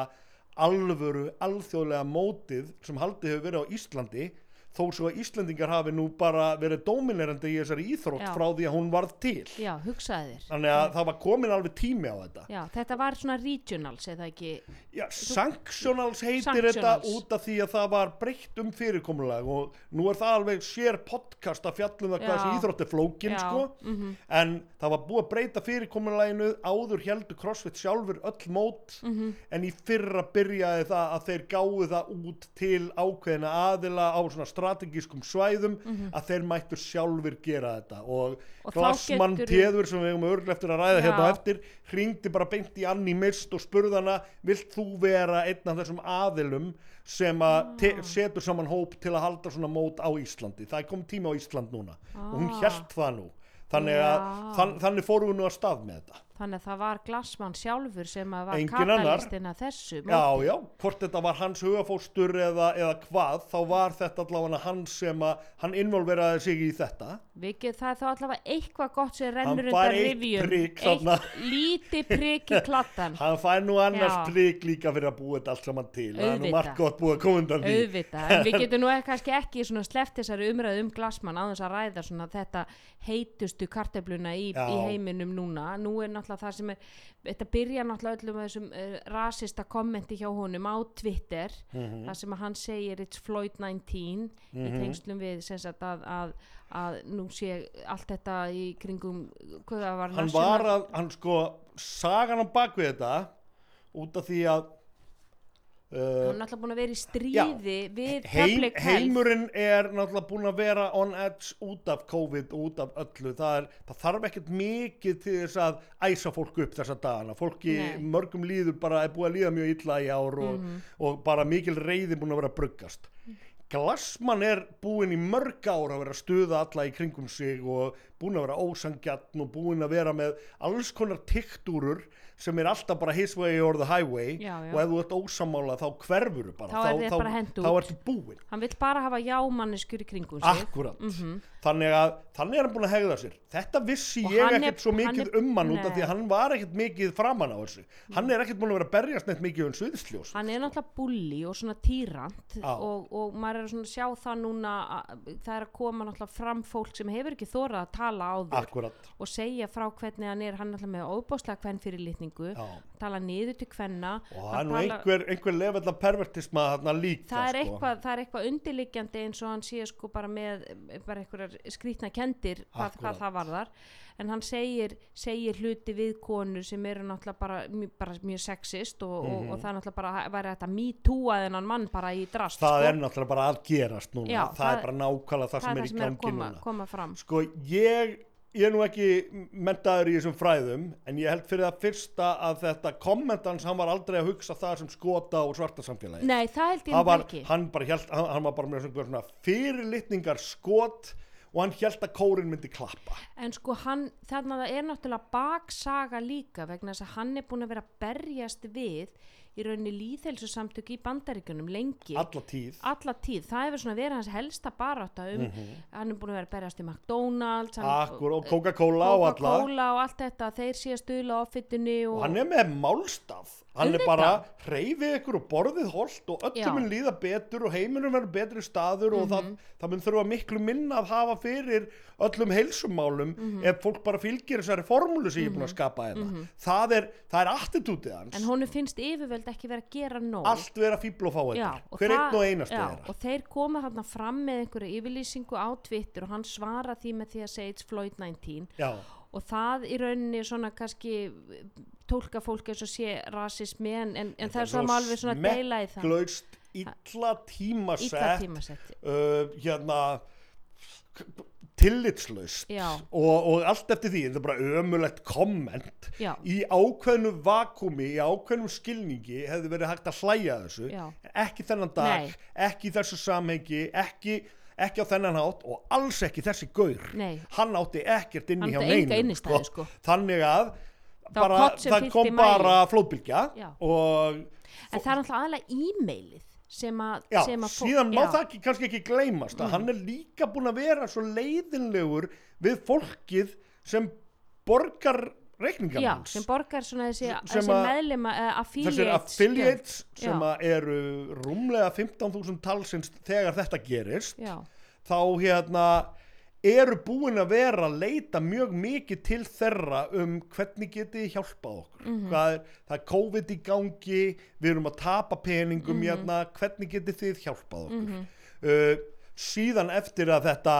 alvöru alþjóðlega mótið sem haldið hefur verið á Íslandi þó svo að Íslandingar hafi nú bara verið dóminerandi í þessari íþrótt
Já.
frá því að hún varð til
Já, hugsaði þér.
þannig að það var komin alveg tími á þetta
Já, þetta var svona regionals eða ekki.
Já, sanctionals heitir
Sanctionals.
þetta út af því að það var breytt um fyrirkomulag og nú er það alveg sér podcast að fjallum það hvað þessi íþrótt er flókin sko
mhm.
en það var búið að breyta fyrirkomulaginu áður heldur CrossFit sjálfur öll mót
Mhm.
en í fyrra byrjaði það að þeir gáðu það út til ákveðina aðila á svona strategískum svæðum að þeir mættur sjálfur gera þetta og.
Og
Glassmann Téður sem við hefum örglega eftir að ræða hérna
Já.
eftir hringdi bara beint í Anni Mist og spurði hana vilt þú vera einn af þessum aðilum sem að te- setur saman hóp til að halda svona mót á Íslandi það er komið tíma á Ísland núna og hún
Ah.
hjælt það nú þannig að þann, þannig fórum við nú að stað með þetta
Þannig að það var Glassmann sjálfur sem að var að þessu.
Já, já, hvort þetta var hans hugafóstur eða, eða hvað, þá var þetta allavega hann sem að, hann involveraði sig í þetta.
Get, það er þá allavega eitthvað gott sem
Hann
rennur
fær
undan
eitt
rifjum.
prik þarna.
lítið prik í kladdan.
Hann fær nú annars plik líka fyrir að búa þetta allt saman til. Það er nú margt gott búið að koma undan því.
auðvitað, en við getum nú kannski ekki svona sleppt þessari umræðu um glasmann á þess að ræða svona þetta heitustu kartöfluna í, í heiminum núna nú náttúrulega það sem er þetta byrja náttúrulega öllum með þessum uh, rasista kommenti hjá honum á Twitter
Mhm.
það sem að hann segir it's Floyd 19 í tengslum við sem sagt að, að, að nú sé allt þetta í kringum hvað það var
Hann var að, hann sko, sagan á bakvið þetta, út af því að uh,
hann er náttúrulega búin að vera í stríði við
heim, heimurinn er náttúrulega búin að vera on edge út af COVID og út af öllu. Það, er, það þarf ekkert mikið til þess að æsa fólk upp þessa dagana. Fólki
Nei.
Mörgum líður bara er búið að líða mjög illa í ár og, og bara mikil reyði búin að vera að bruggast. Glassmann er búinn í mörg ár að vera að stuða alla í kringum sig og búinn að vera ósangjarn og búinn að vera með alls konar tiktúrur sem er alltaf bara his way or the highway
Já, já.
og ef þú ert ósamála þá hverfur þú bara
Þá hent
þá
út.
ertu búinn
hann vill bara hafa jámanneskjur í kringum sig
Akkurat,
Mhm.
Þannig að þannig er hann búin að hegða sér. Þetta vissi
Og
ég
er-
ekkert svo mikið
er-
um hann út af því að hann var ekkert mikið framan á þessu. Hann er ekkert búin að vera að berjast neitt mikið um sviðsljós
hann er náttúrulega bulli og svona týrant
Já.
og, og maður er svona að sjá það núna að, það er að koma náttúrulega fram fólk sem hefur ekki þórað að tala á þur
Akkurat,
og segja frá hvernig hann er. Hann er náttúrulega með óbáslega hvern fyrir litningu
já
tala niður til hvenna
Og það er einhver, einhver af pervertisma þarna líka
það er,
sko.
eitthvað, það er eitthvað undirliggjandi eins og hann sé sko bara með bara einhverjar skrýtna kendir hvað, hvað það varðar en hann segir, segir hluti við konur sem eru náttúrulega bara, bara mjög sexist og, og, og það er náttúrulega bara væri þetta me too að þennan mann bara í drast
Mhm. Það
sko.
er náttúrulega bara að gerast núna
Já,
það,
það-
er bara nákvæmlega það,
það
sem er í gangi
koma,
núna
koma fram
Sko ég, ég er nú ekki mentaður í þessum fræðum en ég held fyrir það fyrsta að þetta kommentans hann var aldrei að hugsa það sem skota og svarta samfélagi.
Nei, það held ég nú
var,
ekki.
hann, hélt, hann, hann var bara með svona, svona fyrirlitningar skot og hann hélt að kórin myndi klappa.
En sko hann, þannig að það er náttúrulega baksaga líka vegna þess að hann er búin að vera að berjast við í rauninni líðhelsu samtök í bandaríkunum lengi.
Alla tíð.
Alla tíð, það hefur svona verið hans helsta barátta um, hann er búin að vera að berjast í McDonalds.
Akkur og Coca-Cola og alla.
Coca-Cola og allt þetta, þeir sé að stuðla offitunni og,
og hann er með málstaf hann er bara reyfið ykkur og borðið holt og öllum mun líða betur og heiminum verður betri staður og
Mhm.
það, það mun þurfa miklu minna að hafa fyrir öllum heilsumálum
Mhm.
ef fólk bara fylgir þessari formúlu sem ég er búin að skapa hérna. Það er, það er attitútið hans.
En honum finnst yfirvöld ekki vera að gera nóg.
Allt vera fíbl og fá
og
hver einn og einasti
já, og þeir koma þarna fram með einhverju yfirlýsingu á Twitter og hann svara því með því að segja it's Floyd 19
já,
og það í rauninni svona kannski tólka fólk eins og sé rasismi en, en, en það er svona alveg svona deila í það.
smekklaust illa
illa
tímasett
tímasett
uh, hérna tillitslaust og, og allt eftir því, þetta er bara ömulegt komment
Já.
í ákveðnu vakumi, í ákveðnum skilningi hefði verið hægt að hlæja þessu
Já.
ekki þennan dag,
Nei.
ekki í þessu samhengi ekki, ekki á þennan hátt og alls ekki þessi gaur
Nei.
hann átti ekkert inni
Hann
hjá neinum
innistæðu, sko.
þannig að bara, það kom bara flóðbylgja
en það er alltaf aðalega e-mailið sem að sem
síðan má
já. Mm.
það ekki, kannski ekki gleymast að hann er líka búin að vera svo leiðinlegur við fólkið sem borgar reikningar
Já, sem borgar svona þessi,
Sem
þessi meðlima uh,
þessir
affiliates
affiliates
gjöld.
sem
Já.
að eru rúmlega 15.000 talsins þegar þetta gerist
Já,
þá hérna eru búin að vera að leita mjög mikið til þeirra um hvernig getið þið hjálpað okkur
Mhm.
Hvað er, það er COVID í gangi við erum að tapa peningum
Mhm.
hérna, hvernig getið þið hjálpað okkur uh, síðan eftir að þetta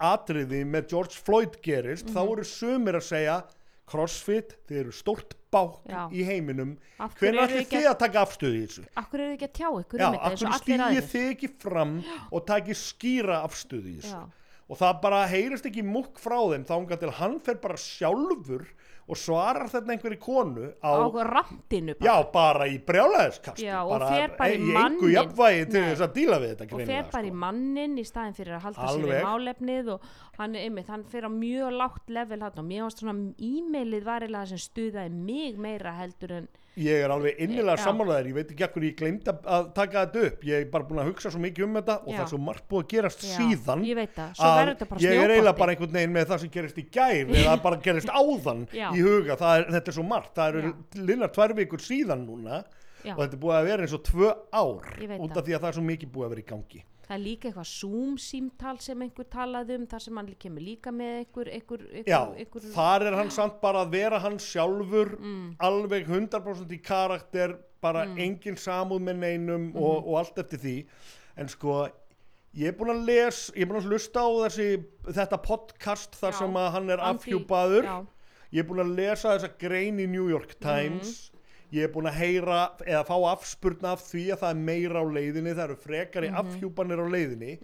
atriði með George Floyd gerist þá
Mhm.
eru sumir að segja crossfit, þið eru stórt bák
Já.
í heiminum hvernig
ekki
þið að taka afstöðu í þessu
akkur eru þið ekki að tjá ykkur
Já,
um þetta
akkur
aðrir
þið ekki fram og takið skýra afstöðu í þessu
Já.
Og það bara heyrist ekki múkk frá þeim þá til hann fer bara sjálfur og svarar þetta einhverju konu á,
á randinu bara.
Já, bara í brjálæðiskast
Já, og fer bara í
í þetta
og fer bara í
sko.
mannin í staðin fyrir að halda sér við
Alveg.
málefnið og hann, einmitt, hann fer á mjög lágt level hann og mér varst svona e-mailið var eiginlega sem stuðaði mig meira heldur en
ég er alveg innilega sammálaðir ég veit ekki ekkur ég gleymd að, taka þetta upp. Ég er bara búin að hugsa svo mikið um þetta og
Já.
það er svo margt búið að gerast
Já,
síðan
ég veit það, svo verður þetta bara
ég er eiginlega bara einhvern veginn með það sem gerist í gær eða bara gerist áðan
Já.
í huga. Er, þetta er svo margt, það eru linnar tvær vikur síðan núna og þetta er búið að vera eins og tvö ár út af því að það er svo mikið búið að vera í gangi
það er líka eitthvað Zoom símtal sem einhver talaði um þar sem hann kemur líka með einhver, einhver, einhver,
Já,
einhver
þar er hann samt bara að vera hann sjálfur
Mm.
alveg 100% í karakter bara engin samúð með neinum
Mhm.
og, og allt eftir því en sko ég er búin að les ég er búin að hlusta á þessi þetta podcast þar
Já,
sem að hann er afhjúpaður
já.
ég er búin að lesa þessa grein í New York Times ég er búin að heyra eða fá afspurna af því að það er meira á leiðinni það eru frekari afhjúpanir á leiðinni.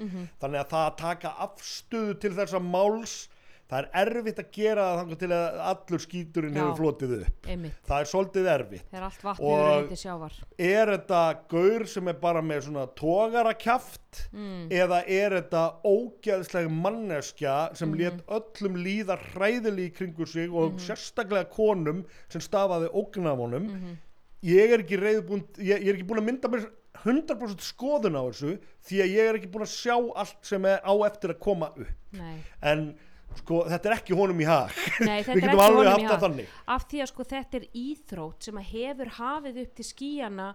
Þannig að það að taka afstöðu til þessa máls það er erfitt að gera það þannig til að allur skíturinn
Já.
hefur flotið upp
einmitt,
það er svolítið erfitt
þegar allt vatn
Og-
hefur reyndi sjávar
er þetta gaur sem er bara með svona tógarakjaft
Mm.
eða er þetta ógeðsleg manneskja sem
Mhm.
lét öllum líða hræðili í kringu sig og sérstaklega konum sem stafaði ógn af honum
Mhm.
ég er ekki reyðbúin ég, ég er ekki búin að mynda mér 100% skoðun á þessu því að ég er ekki búin að sjá allt sem er á eftir að koma upp
Nei.
en sko þetta er ekki honum í hag.
Nei,
við getum alveg haft það þannig.
Af því að sko þetta er íþrótt sem að hefur hafið upp til skíjana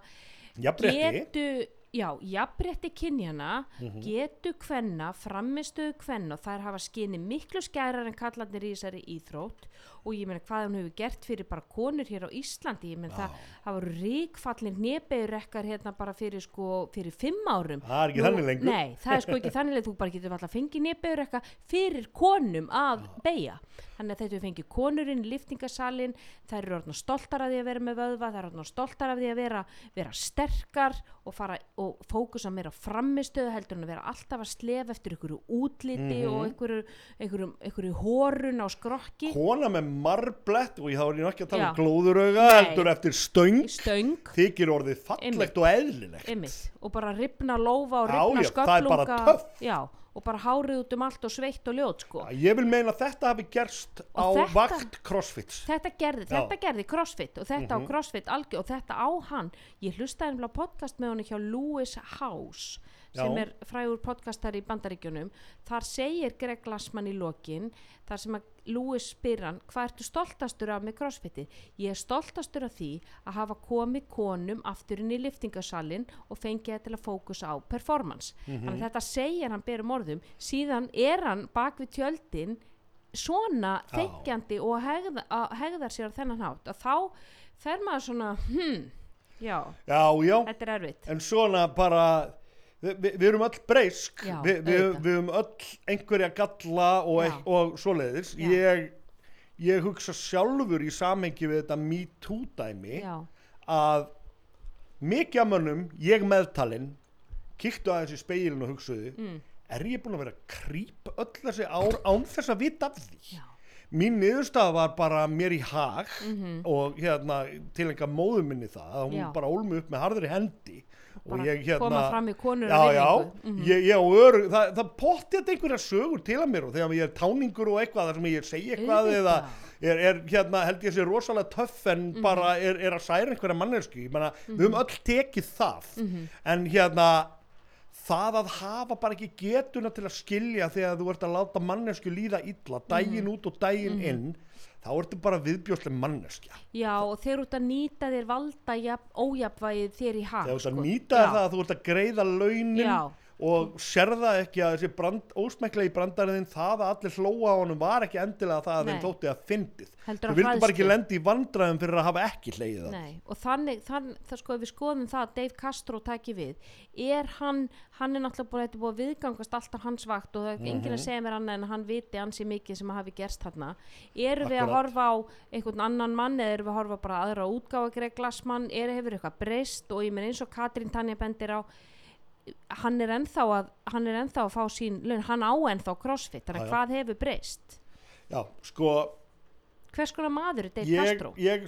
jafnrétti.
Getu já, jafnrétti kynjana
Mhm.
getu kvenna, framistuðu kvenna og þær hafa skinni miklu skærar en kallarnir í þessari íþrótt og ég meina hvað hún hefur gert fyrir bara konur hér á Íslandi, ég meina það það voru ríkfallin nebejurekkar hérna bara fyrir sko, fyrir fimm árum.
Það er ekki þannig lengur.
Nei, það er sko ekki þannig lengur, þú bara getur alltaf fengið nebejurekka fyrir konum að beigja þannig að þetta við fengið konurinn í liftingasalinn, þær eru orðna stoltar af því að vera með vöðva, þær eru orðna stoltar af því að vera, vera sterkar og fara og fókusa meira á framistöðu heldur en að vera alltaf að slefa eftir einhverju útliti
Mhm.
og einhverju, einhverju, einhverju hórun á skrokki.
Kona með marblett og ég þá er ég ekki að tala um
Já.
glóðurauga
Nei.
heldur eftir stöng
stöng
þykir orðið fallegt
Einmitt.
og eðlilegt
einmitt, og bara ripna lófa og
Já,
ripna
já, það er bara
sköflunga
töff.
já, og bara hárið út um allt og sveitt og ljót sko.
Ég vil meina að þetta hafi gerst á
Og þetta-
vakt crossfits.
þetta gerði,
Já.
þetta gerði crossfit og þetta
Mhm.
á crossfit algjör og þetta á hann ég hlustaði á podcast með honum hjá Lewis House sem
Já.
er frægur podcastar í bandaríkjunum. Þar segir Greg Glassman í lokin þar sem að Lewis spyr hann hvað ertu stoltastur af með crossfitið? Ég er stoltastur af því að hafa komið konum aftur inn í liftingasalinn og fengið það til að fókusa á performance.
Mhm.
þannig að þetta segir hann berum orðum. Síðan er hann bak við tjöldin svona
Já.
þekkjandi og hegða, hegðar sér á þennan hátt. Að þá fer maður svona hmm, já,
Já, já,
þetta er erfitt.
En svona bara, við, við, við erum öll breysk,
Já,
Vi, við, erum öll einhverja galla og, ekk- og svoleiðis. Ég, ég hugsa sjálfur í samengi við þetta Me Too dæmi að mikið af mönnum, ég meðtalinn, kíktu aðeins í speilin og hugsuðu,
mm,
er ég búin að vera að krýpa öll þessi ár án þess að vita af því?
já,
Mín niðurstaða var bara mér í hag
mhm,
og hérna til enga móðu minni það að hún
Já.
bara ól mig upp með harðri hendi
bara
ég hérna
koma fram í konur
já, já,
virðingu. Mhm.
ég, ég á öru það, það pottið einhverja sögur til að mér og þegar ég er táningur og eitthvað þar sem ég segi eitthvað eða
Auðvitað.
er, er hérna held ég sé rosalega töff en
Mhm.
bara er, er að særa einhverja mannesku ég menna, við höfum öll tekið það
Mhm.
en hérna það að hafa bara ekki getuna til að skilja þegar þú ert að láta mannesku líða illa
Mhm.
út og daginn inn þá ertu bara viðbjóslega manneskja
já, og þeir út að nýta þér valda jafn, ójafvægið þér í hag
þegar þú ert að
sko.
nýta
Já.
það að þú ert að greiða launin
Já.
Og sérða ekki að þessi brand, ósmekla í brandariðin það að allir hlóa á honum var ekki endilega það að
Nei.
þeim þótti að fyndið. Þú
að
vildi bara ekki lendi í vandræðum fyrir að hafa ekki hleyið það
og þannig, þann, það sko við skoðum það að Dave Castro taki við er hann, hann er náttúrulega er búið að viðgangast allt á hans vakt og það er
Mhm.
enginn að segja mér annað en að hann viti ansi mikið sem hafi gerst þarna. Eru við að horfa á einhvern annan mann eða eru við að horfa bara aðra útgáfa hann er ennþá að hann er ennþá að fá sín laun, hann á ennþá crossfit, þannig að hvað hefur breyst?
Já, sko
hvers konar maður er Dave
ég,
Castro?
ég,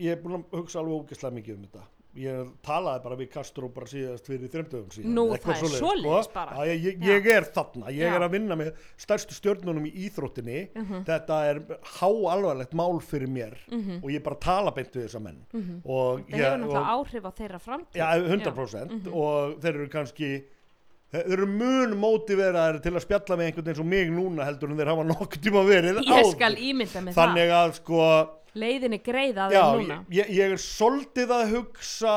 ég er búin að hugsa alveg ógeðslega mikið um þetta ég talaði bara við Castro bara síðast fyrir þremdöfum síðan
Nú, það er
svoleiðis,
svoleiðis bara.
Já, ég, ég, ég er þarna, ég
Já.
er að vinna með stærstu stjórnunum í íþróttinni
Mhm.
þetta er háalvarlegt mál fyrir mér
Mhm.
og ég bara tala beint við þessa menn
Mhm.
og,
það hefur náttúrulega áhrif á þeirra framtíð
Já, 100%
Mhm.
og þeir eru kannski þeir eru mun mótiveraðir til að spjalla með einhvern eins og mig núna heldur en þeir hafa nokkuð tíma verið
ég
áður.
skal ímynda með
þannig að sko
það leiðin er greið að
já,
þeim núna
ég, ég er svolítið að hugsa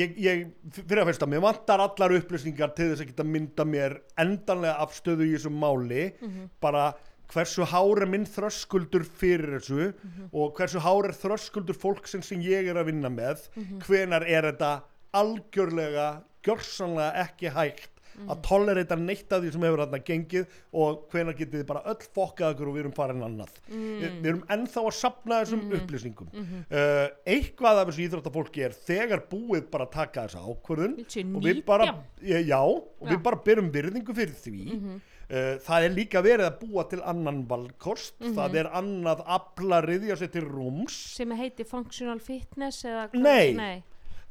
ég, ég fyrir að fyrsta, mér vantar allar upplýsingar til þess að geta mynda mér endanlega afstöðu í þessum máli
Mhm.
bara hversu hár er minn þröskuldur fyrir þessu
Mhm.
og hversu hár er þröskuldur fólksins sem ég er að vinna með
Mhm.
hvenar er þetta algjörlega gjörsanlega ekki hægt
Mhm.
að tolerita neitt af því sem hefur þarna gengið og hvenar getið þið bara öll fokkað okkur og við erum farin annað
Mm.
við, við erum ennþá að sapna þessum
Mhm.
upplýsingum
Mhm.
uh, eitthvað af þessu íþróttafólki er þegar búið bara að taka þessa ákvörðun og við bara, ég, já, og
Já.
við bara byrjum virðingu fyrir því
Mhm.
uh, það er líka verið að búa til annan valkost
Mhm.
það er annað afla riðja sér til rúms
sem heitir functional fitness eða
Nei.
Nei.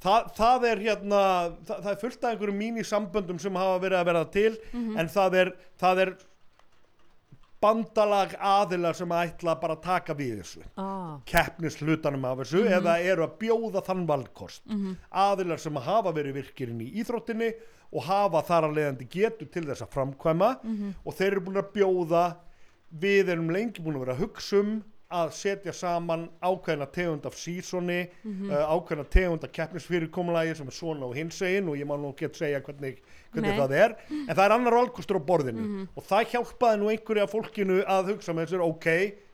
Þa, það er hérna það, það er fullt af einhverjum mínisamböndum sem hafa verið að verða til
Mhm.
en það er, það er bandalag aðila sem ætla bara að taka við þessu
ah.
keppnis hlutanum af þessu eða eru að bjóða þann valkost
Mhm.
aðilar sem hafa verið virkirinn í íþróttinni og hafa þar að leiðandi getu til þess að framkvæma
Mhm.
og þeir eru búin að bjóða við erum lengi búin að vera að hugsa um að setja saman ákveðna tegund af sísoni,
Mhm.
uh, ákveðna tegund af keppnisfyrirkomulagi sem er svona og hins einn og ég má nú gett segja hvernig, hvernig það er en það er annar valkostur á borðinu
Mhm.
og það hjálpaði nú einhverju af fólkinu að hugsa með þessir ok,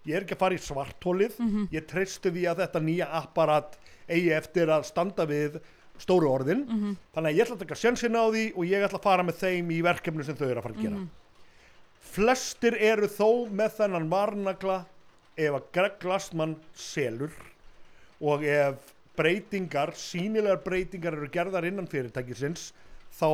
ég er ekki að fara í svartólið
Mhm.
ég treystu því að þetta nýja apparat eigi eftir að standa við stóru orðin
Mhm.
þannig að ég ætla að taka sjansinn á því og ég ætla að fara með þeim í verkefni sem þau eru að fara að gera
Mhm.
flestir eru þó með þennan varnagla ef að Greg Glassman selur og ef breytingar, sínilegar breytingar eru gerðar innan fyrirtækisins þá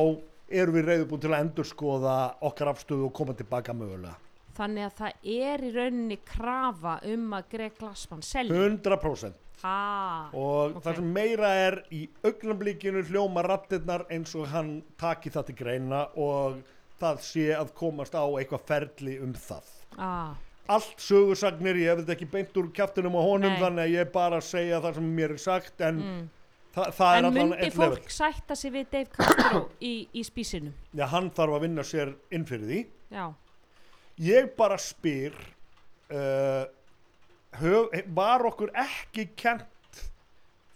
eru við reyðubúin til að endurskoða okkar afstöðu og koma tilbaka mögulega
þannig að það er í rauninni krafa um að Greg Glassman selja
100%
ah.
og
Ok.
það sem meira er í augnablikinu hljóma rattirnar eins og hann taki það til greina og það sé að komast á eitthvað ferli um það
ah,
allt sögursagnir, ég hef þetta ekki beint úr kjaftinum á honum
Nei.
þannig að ég bara segja það sem mér er sagt en
mm.
það, það er
En
allan
myndi
einn
fólk
level
sætta sig við Dave Castro í, í spísinu?
Já, hann þarf að vinna sér inn fyrir því
Já,
ég bara spyr uh, höf, var okkur ekki kent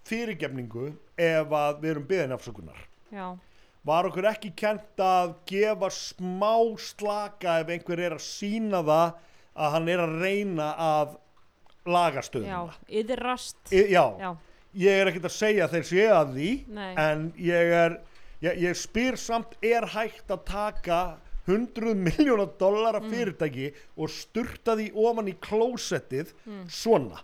fyrirgefningu ef að við erum byggðin afsökunar
já,
var okkur ekki kent að gefa smá slaka ef einhver er að sína það að hann er að reyna að laga stöðuna.
Yðrast,
já,
já,
ég er ekkert að segja þeir séu að því
nei,
en ég er ég, ég spyr samt er hægt að taka 100 miljónar dollara
Mm.
fyrirtæki og sturta því ofan í klósettið
Mm.
svona?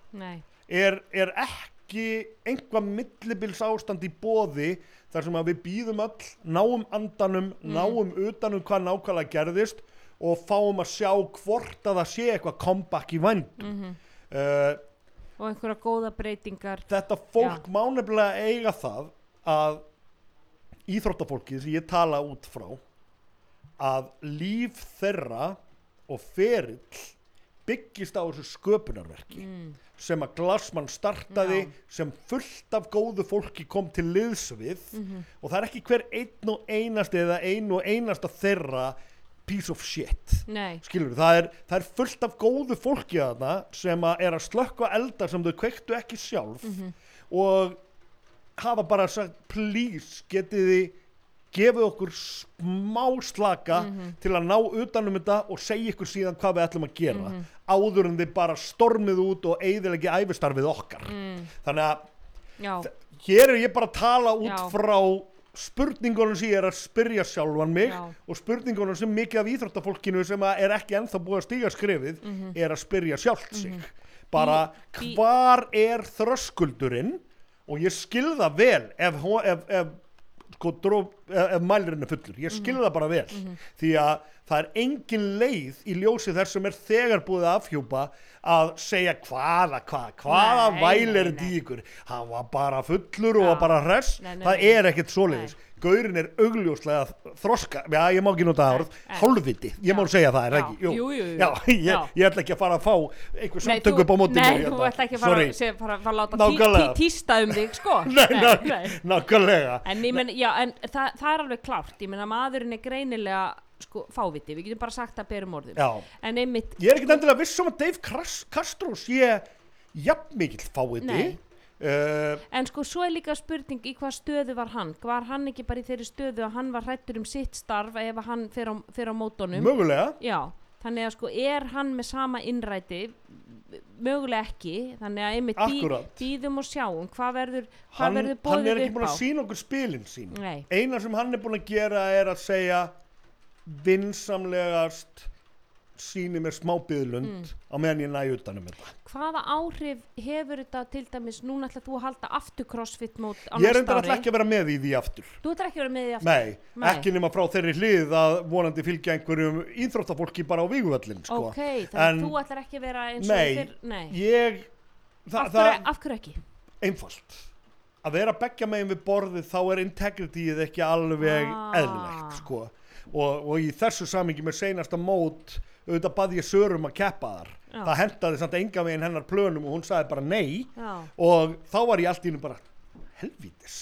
Er, er ekki einhvað millibils ástand í bóði þar sem að við býðum öll náum andanum,
Mm.
náum utanum hvað nákvæmlega gerðist og fáum að sjá hvort að það sé eitthvað comeback í vænd
mm
uh,
og einhverja góða breytingar,
þetta fólk má nefnilega eiga það að íþróttafólkið sem ég tala út frá að líf þeirra og ferill byggist á þessu sköpunarverki
mm,
sem að Glassmann startaði
Já.
sem fullt af góðu fólki kom til liðs við.
Mhm,
og það er ekki hver einn og einasti eða ein og einasta þeirra piece of shit
nei,
skilur, það er, það er fullt af góðu fólki að þarna sem að er að slökka eldar sem þau kveiktu ekki sjálf
mhm,
og hafa bara sagt please getið þið gefið okkur smá slaka
Mhm.
til að ná utanum þetta og segja ykkur síðan hvað við ætlum að gera
Mhm.
áður en þið bara stormið út og eigðilegi æfistarfið okkar
mm,
þannig að hér er ég bara að tala út
Já.
frá spurningunum sem ég er að spyrja sjálfan mig
Já.
og spurningunum sem mikið af íþróttafólkinu sem er ekki ennþá búið að stíga skrefið
mhm,
er að spyrja sjálft sig. Bara
Bí- bí-
hvar er þröskuldurinn? Og ég skilða vel ef, ef, ef, sko, dró, ef, mælirinn er fullur. Ég skilða bara vel. Því að það er engin leið í ljósi þess sem er þegar búið að afhjúpa að segja hvaða, hvað, hvaða
Nei,
væl er þetta í ykkur? Hann var bara fullur og var bara hress. Það er ekkert svoleiðis Gaurin er augljóslega þroska, já ég má ekki nota orð,
en-
hálfviti, ég má segja það, er það ekki?
Jú, jú, jú.
Já, ég, ég ætla ekki að fara að fá einhver
Nei,
samtök upp á móti
Nei,
mér
þú
hérna.
ert ekki að fara, sé, fara, fara að láta tí,
Nákvæmlega.
tí, tísta um þig, sko.
Nei, ná,
nei.
nákvæmlega.
En, ég menn, já, en það, það er alveg klárt. Ég menna maðurinn er greinilega sko, fáviti, við getum bara sagt að berum orðum.
Já,
En einmitt,
ég er ekkert endilega viss um að Dave Castro sé jafn mikill fáiði
Nei.
Uh,
en sko svo er líka spurning í hvað stöðu var hann. Var hann ekki bara í þeirri stöðu að hann var hrættur um sitt starf ef hann fer á, fer á mótonum
mögulega.
Já, þannig að sko er hann með sama innræti? Mögulega ekki. Þannig að einmitt
Akkúrat.
býðum og sjáum. Hvað verður, hvað
hann,
verður
hann
bóðið
er ekki
upp
búin
á?
að sína okkur spilin sín.
Nei,
eina sem hann er búin að gera er að segja vinsamlegast síni mér smá byðlund
Mm.
á meðan ég næ utanum þetta
hvaða áhrif hefur þetta til dæmis, núna ætla þú að halda aftur crossfit mót á
ég er
næsta ári
alltaf ekki að vera með í því aftur
þú ætlar ekki að vera með því aftur
Nei,
Nei.
ekki nema frá þeirri hlið að vonandi fylgja einhverjum íþróttafólki bara á víguvöllin sko.
ok, þannig að þú ætlar ekki að vera eins og fyrr nei,
ég þa
af,
það
hverju, af hverju ekki
einfalt að vera beggja megin við borðið þá er integrityið ekki alveg
Ah.
eðlilegt sko. Og, og í þessu samingi með seinasta mót auðvitað bað ég Sörum að keppa þar.
Já.
það hendaði samt enga veginn hennar plönum og hún sagði bara nei.
Já,
og þá var ég allt í hennu bara helvítis.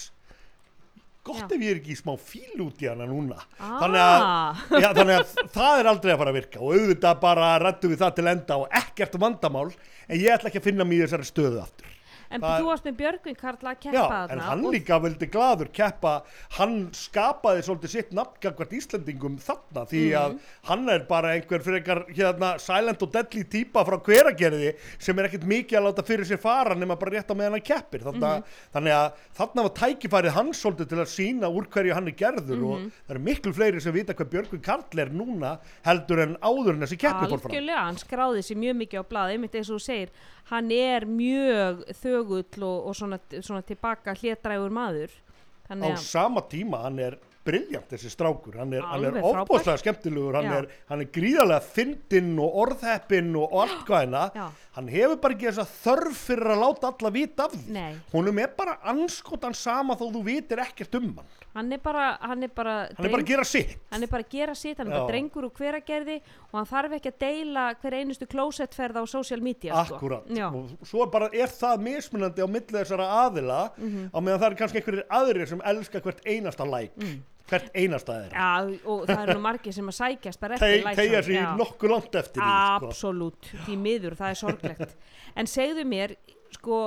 Gott
Já.
ef ég er ekki í smá fíl út í hana núna.
Ah,
þannig að Já, þannig að það er aldrei að fara að virka. Og auðvitað bara rættu við það til enda og ekkert vandamál en ég ætla ekki að finna mér í þessari stöðu aftur
en
það-
þú varst með Björgvin Karla að keppa þarna
en hann
og-
líka vildi gladur keppa hann skapaði svolítið sitt nafngagvart Íslendingum þarna því
Mhm.
að hann er bara einhver frekar hérna silent og deadly típa frá hveragerði sem er ekkert mikið að láta fyrir sér fara nema bara rétt á meðan hann keppir þarna,
Mhm.
þannig að þarna var tækifærið hans svolítið til að sína úr hverju hann er gerður og
Mhm.
það eru miklu fleiri sem vita hvað Björgvin Karl er núna heldur en áður en þessi keppni fór fram
hann á er mjög þögull og, og svona, svona tilbaka hlétrægur maður.
Á
þannig að
sama tíma hann er briljant þessi strákur, hann er, er ofbóðslega skemmtilegur, hann er, hann er gríðarlega fyndinn og orðheppinn og allt hvað hérna, hann hefur bara ekki þessa þörf fyrir að láta alla vita af því.
Nei.
Honum er bara anskotan sama þó þú vitir ekkert um hann.
hann er bara hann er bara,
Hann er bara að gera sitt.
hann er bara að gera sitt, hann er bara drengur og hveragerði og hann þarf ekki að deila hver einustu klósettferð á social media sko.
Akkurat,
Já.
og svo er bara er það mismunandi á milli þessara aðila
Mhm.
á meðan það er kannski einhverjir aðrir sem elska hvert einasta like, hvert einasta.
Mm. Já, og það eru nú margir sem að sækjast bara eftir læknum.
sig
Já.
nokkuð langt eftir því, sko.
Absolutt, því miður, það er sorglegt En segðu mér, sko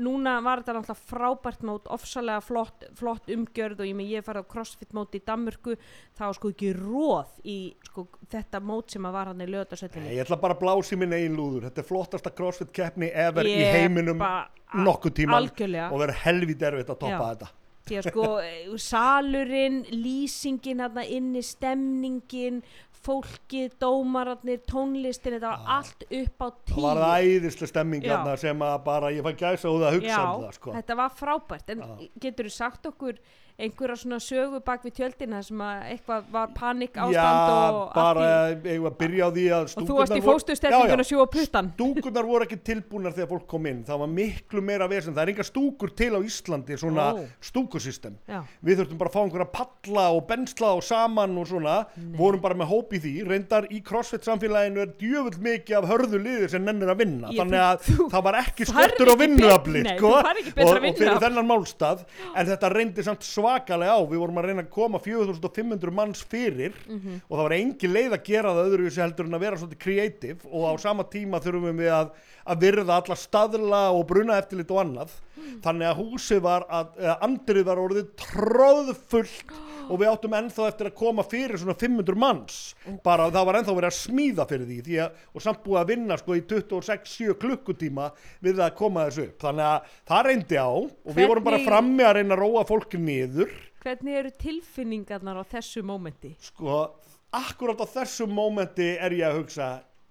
núna var þetta náttúrulega frábært mót ofsalega flott, flott umgjörð og ég ég farið á crossfit mót í Danmörku var sko ekki róð í sko, þetta mót sem að var hann í
Nei,
löðarsöllinni
Ég ætla bara að blási minn eigin lúður. Þetta er flottasta crossfit keppni ever í heiminum nokkuð
algjörlega.
og verður helvít erfitt að toppa
Já.
þetta.
Að sko eh, salurinn, lýsingin hérna inni, stemningin fólkið, dómararnir tónlistin, þetta var allt upp á tíu
Það var það æðislega stemming
Já.
hérna sem að bara ég fæ gæsa út að hugsa
Já,
um það sko.
þetta var frábært en
Já.
getur þú sagt okkur einhverja svona sögu bak við tjöldina sem að eitthvað var panik
Já,
ástand og
bara
allt
eigum við að byrja á því að
í, og þú varst í fóstustellingun
Já, já.
að sjúa puttan
Stúkurnar voru ekki tilbúnar þegar fólk kom inn. Það var miklu meira vesen. Það er enga stúkur til á Íslandi, svona
Ó.
stúkusystem.
Já,
Við þurftum bara að fá einhverja palla og bensla og saman og svona. Vorum bara með hóp í því. Reyndar í CrossFit samfélaginu er djöfull mikið af hörðu liðir sem nennir að vinna.
Ég-
Þannig að
þú-
það var ekki skortur á
ekki
vinnuafli.
nei,
og, og fyrir þennan málstað. En þetta reyndi samt svakalega á. Við vorum að reyna að koma 4500 manns fyrir
Mhm.
og það var engin leið að gera það öðruvísi heldur en að vera svolítið creative og á sama tíma þurfum við að, að virða alla staðla og bruna eftirlit og annað þannig að húsið var að, eða andrið var orðið tróðfullt og við áttum ennþá eftir að koma fyrir svona 500 manns. Bara það var ennþá verið að smíða fyrir því, því að, og samt búið að vinna sko í 26-7 klukkutíma við að koma þessu upp. Þannig að það reyndi á og við vorum bara
Hvernig-
frammi að reyna að róa fólk niður.
Hvernig eru tilfinningarnar á þessu mómenti?
sko, akkurat á þessu mómenti er ég að hugsa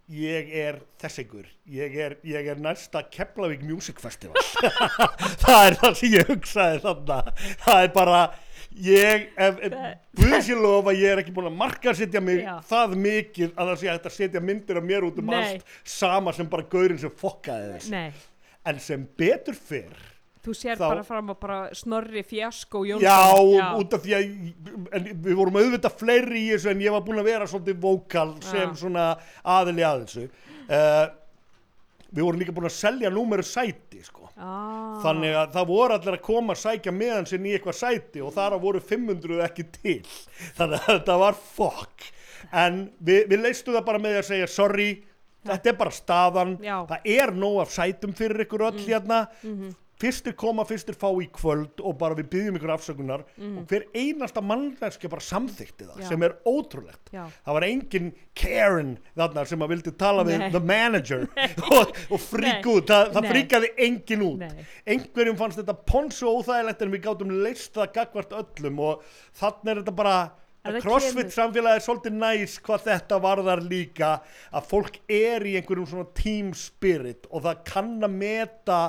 ég er þess ykkur ég er, ég er næsta Keflavík Music Festival. Það er það sem ég hugsaði þarna. Það er bara ég, ef, ef Guðs ég er ekki búin að marka setja mig
Já.
það mikið að það sé að setja myndir af mér út um
Nei.
allt sama sem bara gaurinn sem fokkaði þess
Nei,
en sem betur fyrr
þú sér
Þá-
bara fram á bara snorri fjasko Jónsson.
Já, út af því að en við vorum auðvitað fleiri í þessu en ég var búinn að vera svolítið vókal sem
Já.
svona aðili að þessu. Uh, við vorum líka búin að selja númeru sæti sko.
ah,
þannig að það voru allir að koma að sækja meðan sinn í eitthvað sæti og þar voru 500 ekki til. Þannig að þetta var fokk. En við, við leistum það bara með að segja sorry, þetta er bara staðan.
Já.
það er nóg af sætum fyrir ykkur öll hérna fyrstir koma, fyrstir fá í kvöld og bara við byggjum ykkur afsökunar og hver einasta mannleski bara samþykti það
Já.
sem er ótrúlegt
Já.
það var engin Karen þarna sem að vildi tala við
Nei.
the manager og, og frík út, það, það fríkaði engin út
Nei.
einhverjum fannst þetta ponsu óþægilegt en við gátum leist það gagvart öllum og þannig er þetta bara crossfit samfélagi er svolítið næs hvað þetta varðar líka að fólk er í einhverjum svona team spirit og það kann að meta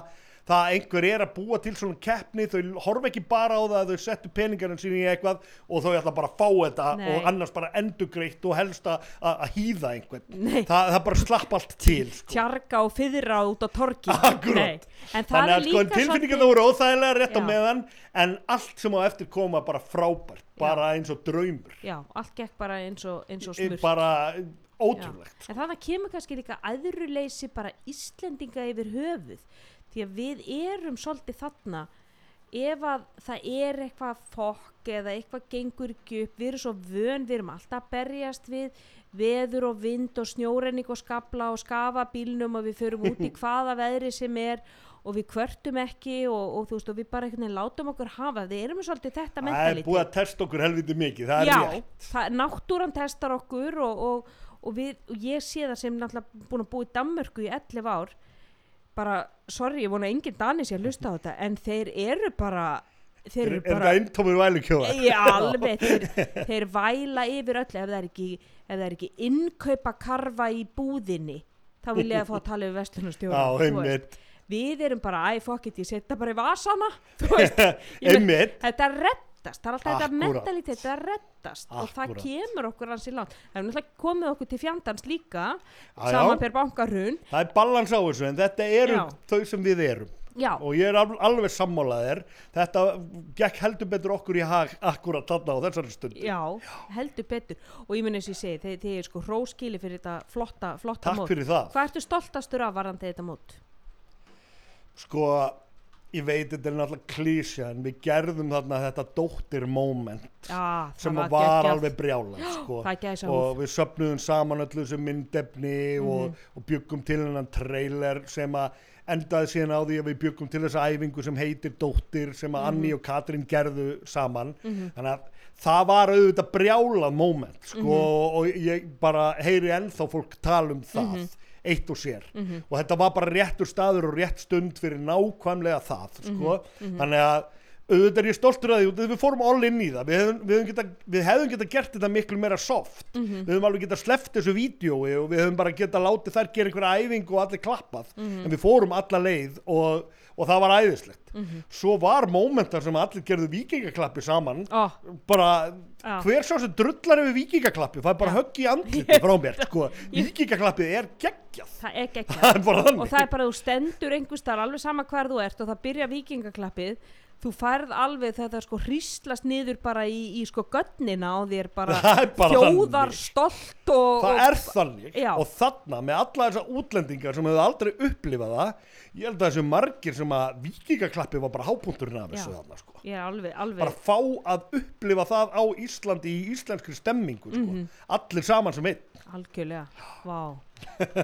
það að einhver er að búa til svona keppni þau horfa ekki bara á það að þau settu peningarinn sín í eitthvað og þau ætla bara að fá þetta
Nei.
og annars bara endugreitt og helst að, að að hýða einhvern.
Nei.
það, bara slapp allt til sko.
tjarga og fyðra út á torki en
Þannig að sko,
líka
tilfinningar það voru óþægilega rétt á
Já.
meðan en allt sem á eftir koma bara frábært, bara eins og draumur.
Já, allt gekk bara eins og, eins og smurt.
bara ótrúlegt
en þannig kemur kannski líka æðruleysi bara Íslendinga yfir höfuð því að við erum svolítið þarna. Ef að það er eitthvað fokk eða eitthvað gengur ekki upp við erum svo vön, við erum alltaf að berjast við veður og vind og snjórenning og skabla og skafa bílnum og við förum út í hvaða veðri sem er og við kvörtum ekki og, og þú veist og við bara einhvern veginn látum okkur hafa. Við erum svolítið þetta
það er búið að testa okkur helviti mikið það er
Já,
rétt.
það, náttúran testar okkur og, og, og, við, og ég sé það sem náttúrulega búin að búa í Danmörku í 11 ár bara, sorry, ég vona að enginn Dani sé að hlusta á þetta en þeir eru bara þeir
er,
eru
er
bara
það eintómur vælukjóða
í alveg, þeir, þeir væla yfir öllu. Ef það er ekki, ef það er ekki innkaupa karfa í búðinni þá vil ég að fá að tala
Já, einmitt.
Við erum bara, æ, it, ég setja bara í vasana þú veist,
einmitt.
þetta reddar reddast, það er alltaf þetta mentalitet að reddast og það kemur okkur hansi langt. Það er náttúrulega komið okkur til fjandans líka
Já, já.
saman per bankarun
það er balans á þessu en þetta eru
Já.
þau sem við erum.
Já,
og ég er al- alveg sammálaðir þetta gekk heldur betur okkur í hag akkurat þarna á þessari stund
já, heldur betur. Og ég muni þess að ég segi, þið, er sko hróskili fyrir þetta flotta, flotta
takk
mót.
fyrir það.
Hvað ertu stoltastur af varandi þetta mót?
sko ég veit þetta er náttúrulega klísja en við gerðum þarna þetta dóttir moment
Já,
sem var
geggjað.
alveg brjálað sko. og við söpnuðum saman öllu sem myndefni og,
Mhm.
og byggum til hennan trailer sem að endaði síðan á því að við byggum til þessa æfingu sem heitir Dóttir sem
Mhm.
að Anni og Katrín gerðu saman þannig að það var auðvitað brjálað moment sko,
Mhm.
og ég bara heyri ennþá fólk tala um það
Mhm.
Eitt og sér og þetta var bara réttur staður og rétt stund fyrir nákvæmlega það sko.
Mhm.
þannig að auðvitað er ég stoltur að því við fórum all in í það við hefðum, við hefðum, geta, við hefðum geta gert þetta miklu meira soft
Mhm.
við hefðum alveg geta sleppt þessu vídjói og við hefðum bara geta látið þær gera einhverja æfingu og allir klappað
Mhm.
en við fórum alla leið og, og það var æðislegt.
Mhm.
svo var mómentar sem allir gerðu vikingaklappi saman.
Ó,
bara
Já.
hver sá sem drullar yfir vikingaklappi það er bara högg í andliti frá mér sko. vikingaklappið er geggjað.
Það er geggjað.
Það er
og það er bara þú stendur einhvers þar alveg sama hver þú ert og það byrja vikingaklappið þú færð alveg þetta sko hríslast niður bara í, í sko gönnina á þér bara
bara
þjóðar
þannig.
stolt og,
það
og
er þannig
Já.
og þarna með alla þessa útlendingar sem hefur aldrei upplifað það ég held að þessu margir sem að vikingaklappi var bara hápunkturinn af þessu
Já.
þarna sko.
er alveg, alveg
bara fá að upplifa það á Íslandi í íslenskri stemmingu sko.
Mhm.
allir saman sem einn
algjörlega, vá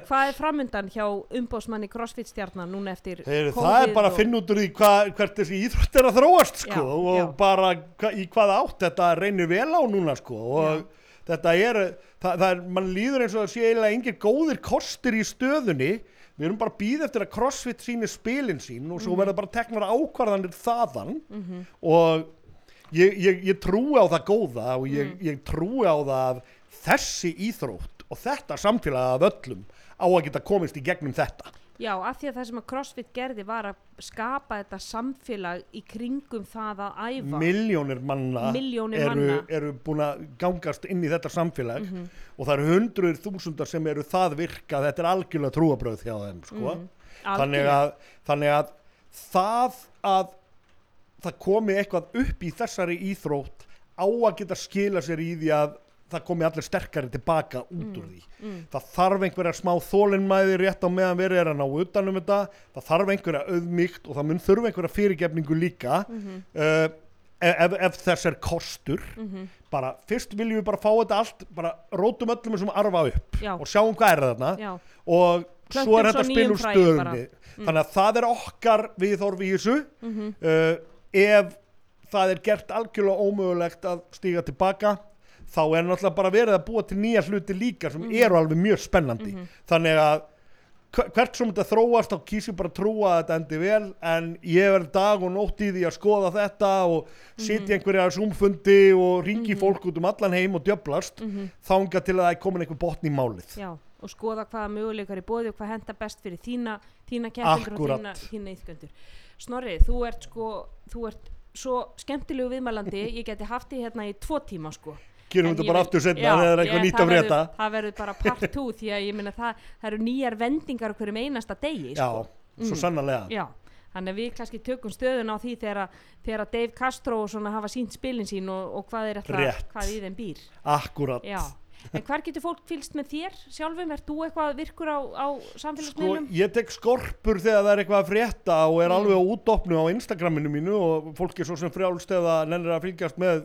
hvað er framundan hjá umbósmanni crossfit stjarnan núna eftir
Heyri, það
COVID
er bara að finna út úr því hva, hvert þessi íþrótt er að þróast sko,
Já,
og
já.
bara hva, í hvaða átt þetta reynir vel á núna sko, og þetta er, það, það er mann líður eins og það sé eiginlega engir góðir kostir í stöðunni við erum bara að býða eftir að CrossFit síni spilin sín og svo
Mhm.
verða bara teknar ákvarðanir þaðan og ég, ég, ég trúi á það góða og ég,
Mhm.
ég trúi á það að þessi íþrótt og þetta samfélag af öllum á að geta komist í gegnum þetta
já, af því að það sem að crossfit gerði var að skapa þetta samfélag í kringum það að æfa
miljónir manna
Milljónir
eru,
manna.
Eru búin að gangast inn í þetta samfélag og það eru hundruður þúsundar sem eru það virka þetta er algjörlega trúabröð hjá þeim sko.
Mhm.
þannig,
Algjörlega.
að, þannig að það að það komi eitthvað upp í þessari íþrótt á að geta skila sér í því að það komi allir sterkari tilbaka út úr því.
mm.
það þarf einhverja smá þólinnmæði rétt á meðan verið er að ná utanum þetta. Það þarf einhverja auðmygt og það mun þurfa einhverja fyrirgefningu líka
Mhm.
uh, ef, ef þess er kostur.
Mhm.
bara fyrst viljum við bara fá þetta allt bara rótum öllum þessum arfa upp
já,
og sjáum hvað er þarna.
Já,
og
Plöntum
svo er þetta spila úr stöðunni. Þannig að það er okkar viðhorf í þessu.
Mhm,
uh, ef það er gert algjörlega ómögulegt að stíga tilbaka þá er náttúrulega bara verið að búa til nýja hluti líka sem eru alveg mjög spennandi.
Mhm.
þannig að hver- hvert sem þetta þróast þá kýs ég bara að trúa að þetta endi vel en ég verð dag og nótt í því að skoða þetta og sitja einhverja zoomfundi og ringi fólk út um allan heim og djöblast
mhm,
þanga til að það er komin einhver botn í málið.
Já og skoða hvaða möguleikar er bóði og hvað henda best fyrir þína, þína keppendur og þína, íþgöndur Snorri, þú ert sko þú ert svo skemmtilegu viðmælandi ég geti haft því hérna í tvo tíma sko
gerum
En
þetta bara aftur setna
Já,
þegar það er eitthvað nýtt að
verður- það verður bara part 2 því að ég minna það, það eru nýjar vendingar á hverjum einasta degi
já,
sko.
svo sannarlega.
Já, þannig að við kannski tökum stöðun á því þegar, þegar Dave Castro og svona hafa sínt spilin sín og, og hvað er
Rétt.
hvað í þeim býr.
Akkurat.
Já, en hvar getur fólk fylgst með þér sjálfum, ert þú eitthvað virkur á, á
Sko,
samfélagsmiðlum?
ég tek skorpur þegar það er eitthvað að frétta og er alveg á útopnu á Instagraminu mínu og fólk er svo sem frjálst eða nennir að fylgjast með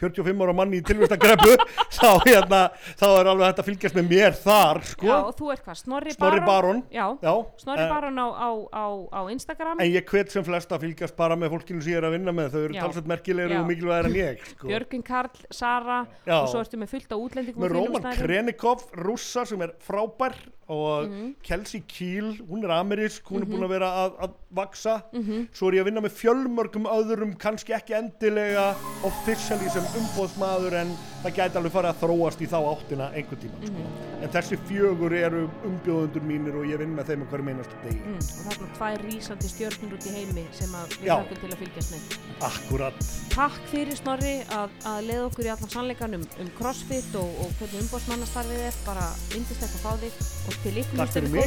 45 ára manni í tilvistagreppu þá, hérna, þá er alveg hægt að fylgjast með mér þar sko.
Já, og þú ert hvað, Snorri,
Snorri Baron?
Já,
Já,
Snorri
en-
Baron á, á, á, á Instagram.
En ég hvet sem flest að fylgjast bara með fólkinu sem ég er að vinna með. Þau eru talsett merkilegri og mikilvægir en ég sko.
Björgun Karl, Sara og svo ertu með fullt á útlendingum Íslendingum
með
snærum.
Krenikov, rússa sem er frábær og
Mhm.
Kelsey Kiel, hún er amerísk, hún er búin að vera að, að vaksa.
Mhm.
Svo er ég að vinna með fjölmörgum öðrum, kannski ekki endilega officially sem umbóðsmaður en það gæti alveg farið að þróast í þá áttina einhvern tíma. Sko.
Mhm.
En þessi fjögur eru umbjóðundur mínir og ég vinn með þeim hverju meinast degi.
Mm, og það er tvær rísandi stjörnur út í heimi sem við þakkum til að fylgjast með.
Akkurat.
Takk fyrir Snorri að, að leiða okkur í allan sannleikanum um crossfit og, og, og hvernig umbótsmannastarfið er bara vindislega að fá þig. Og til ykkur
Takk fyrir mig.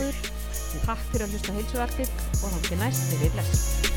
Takk fyrir að hlusta heilsuvertir og þá til næst. Við við blessum.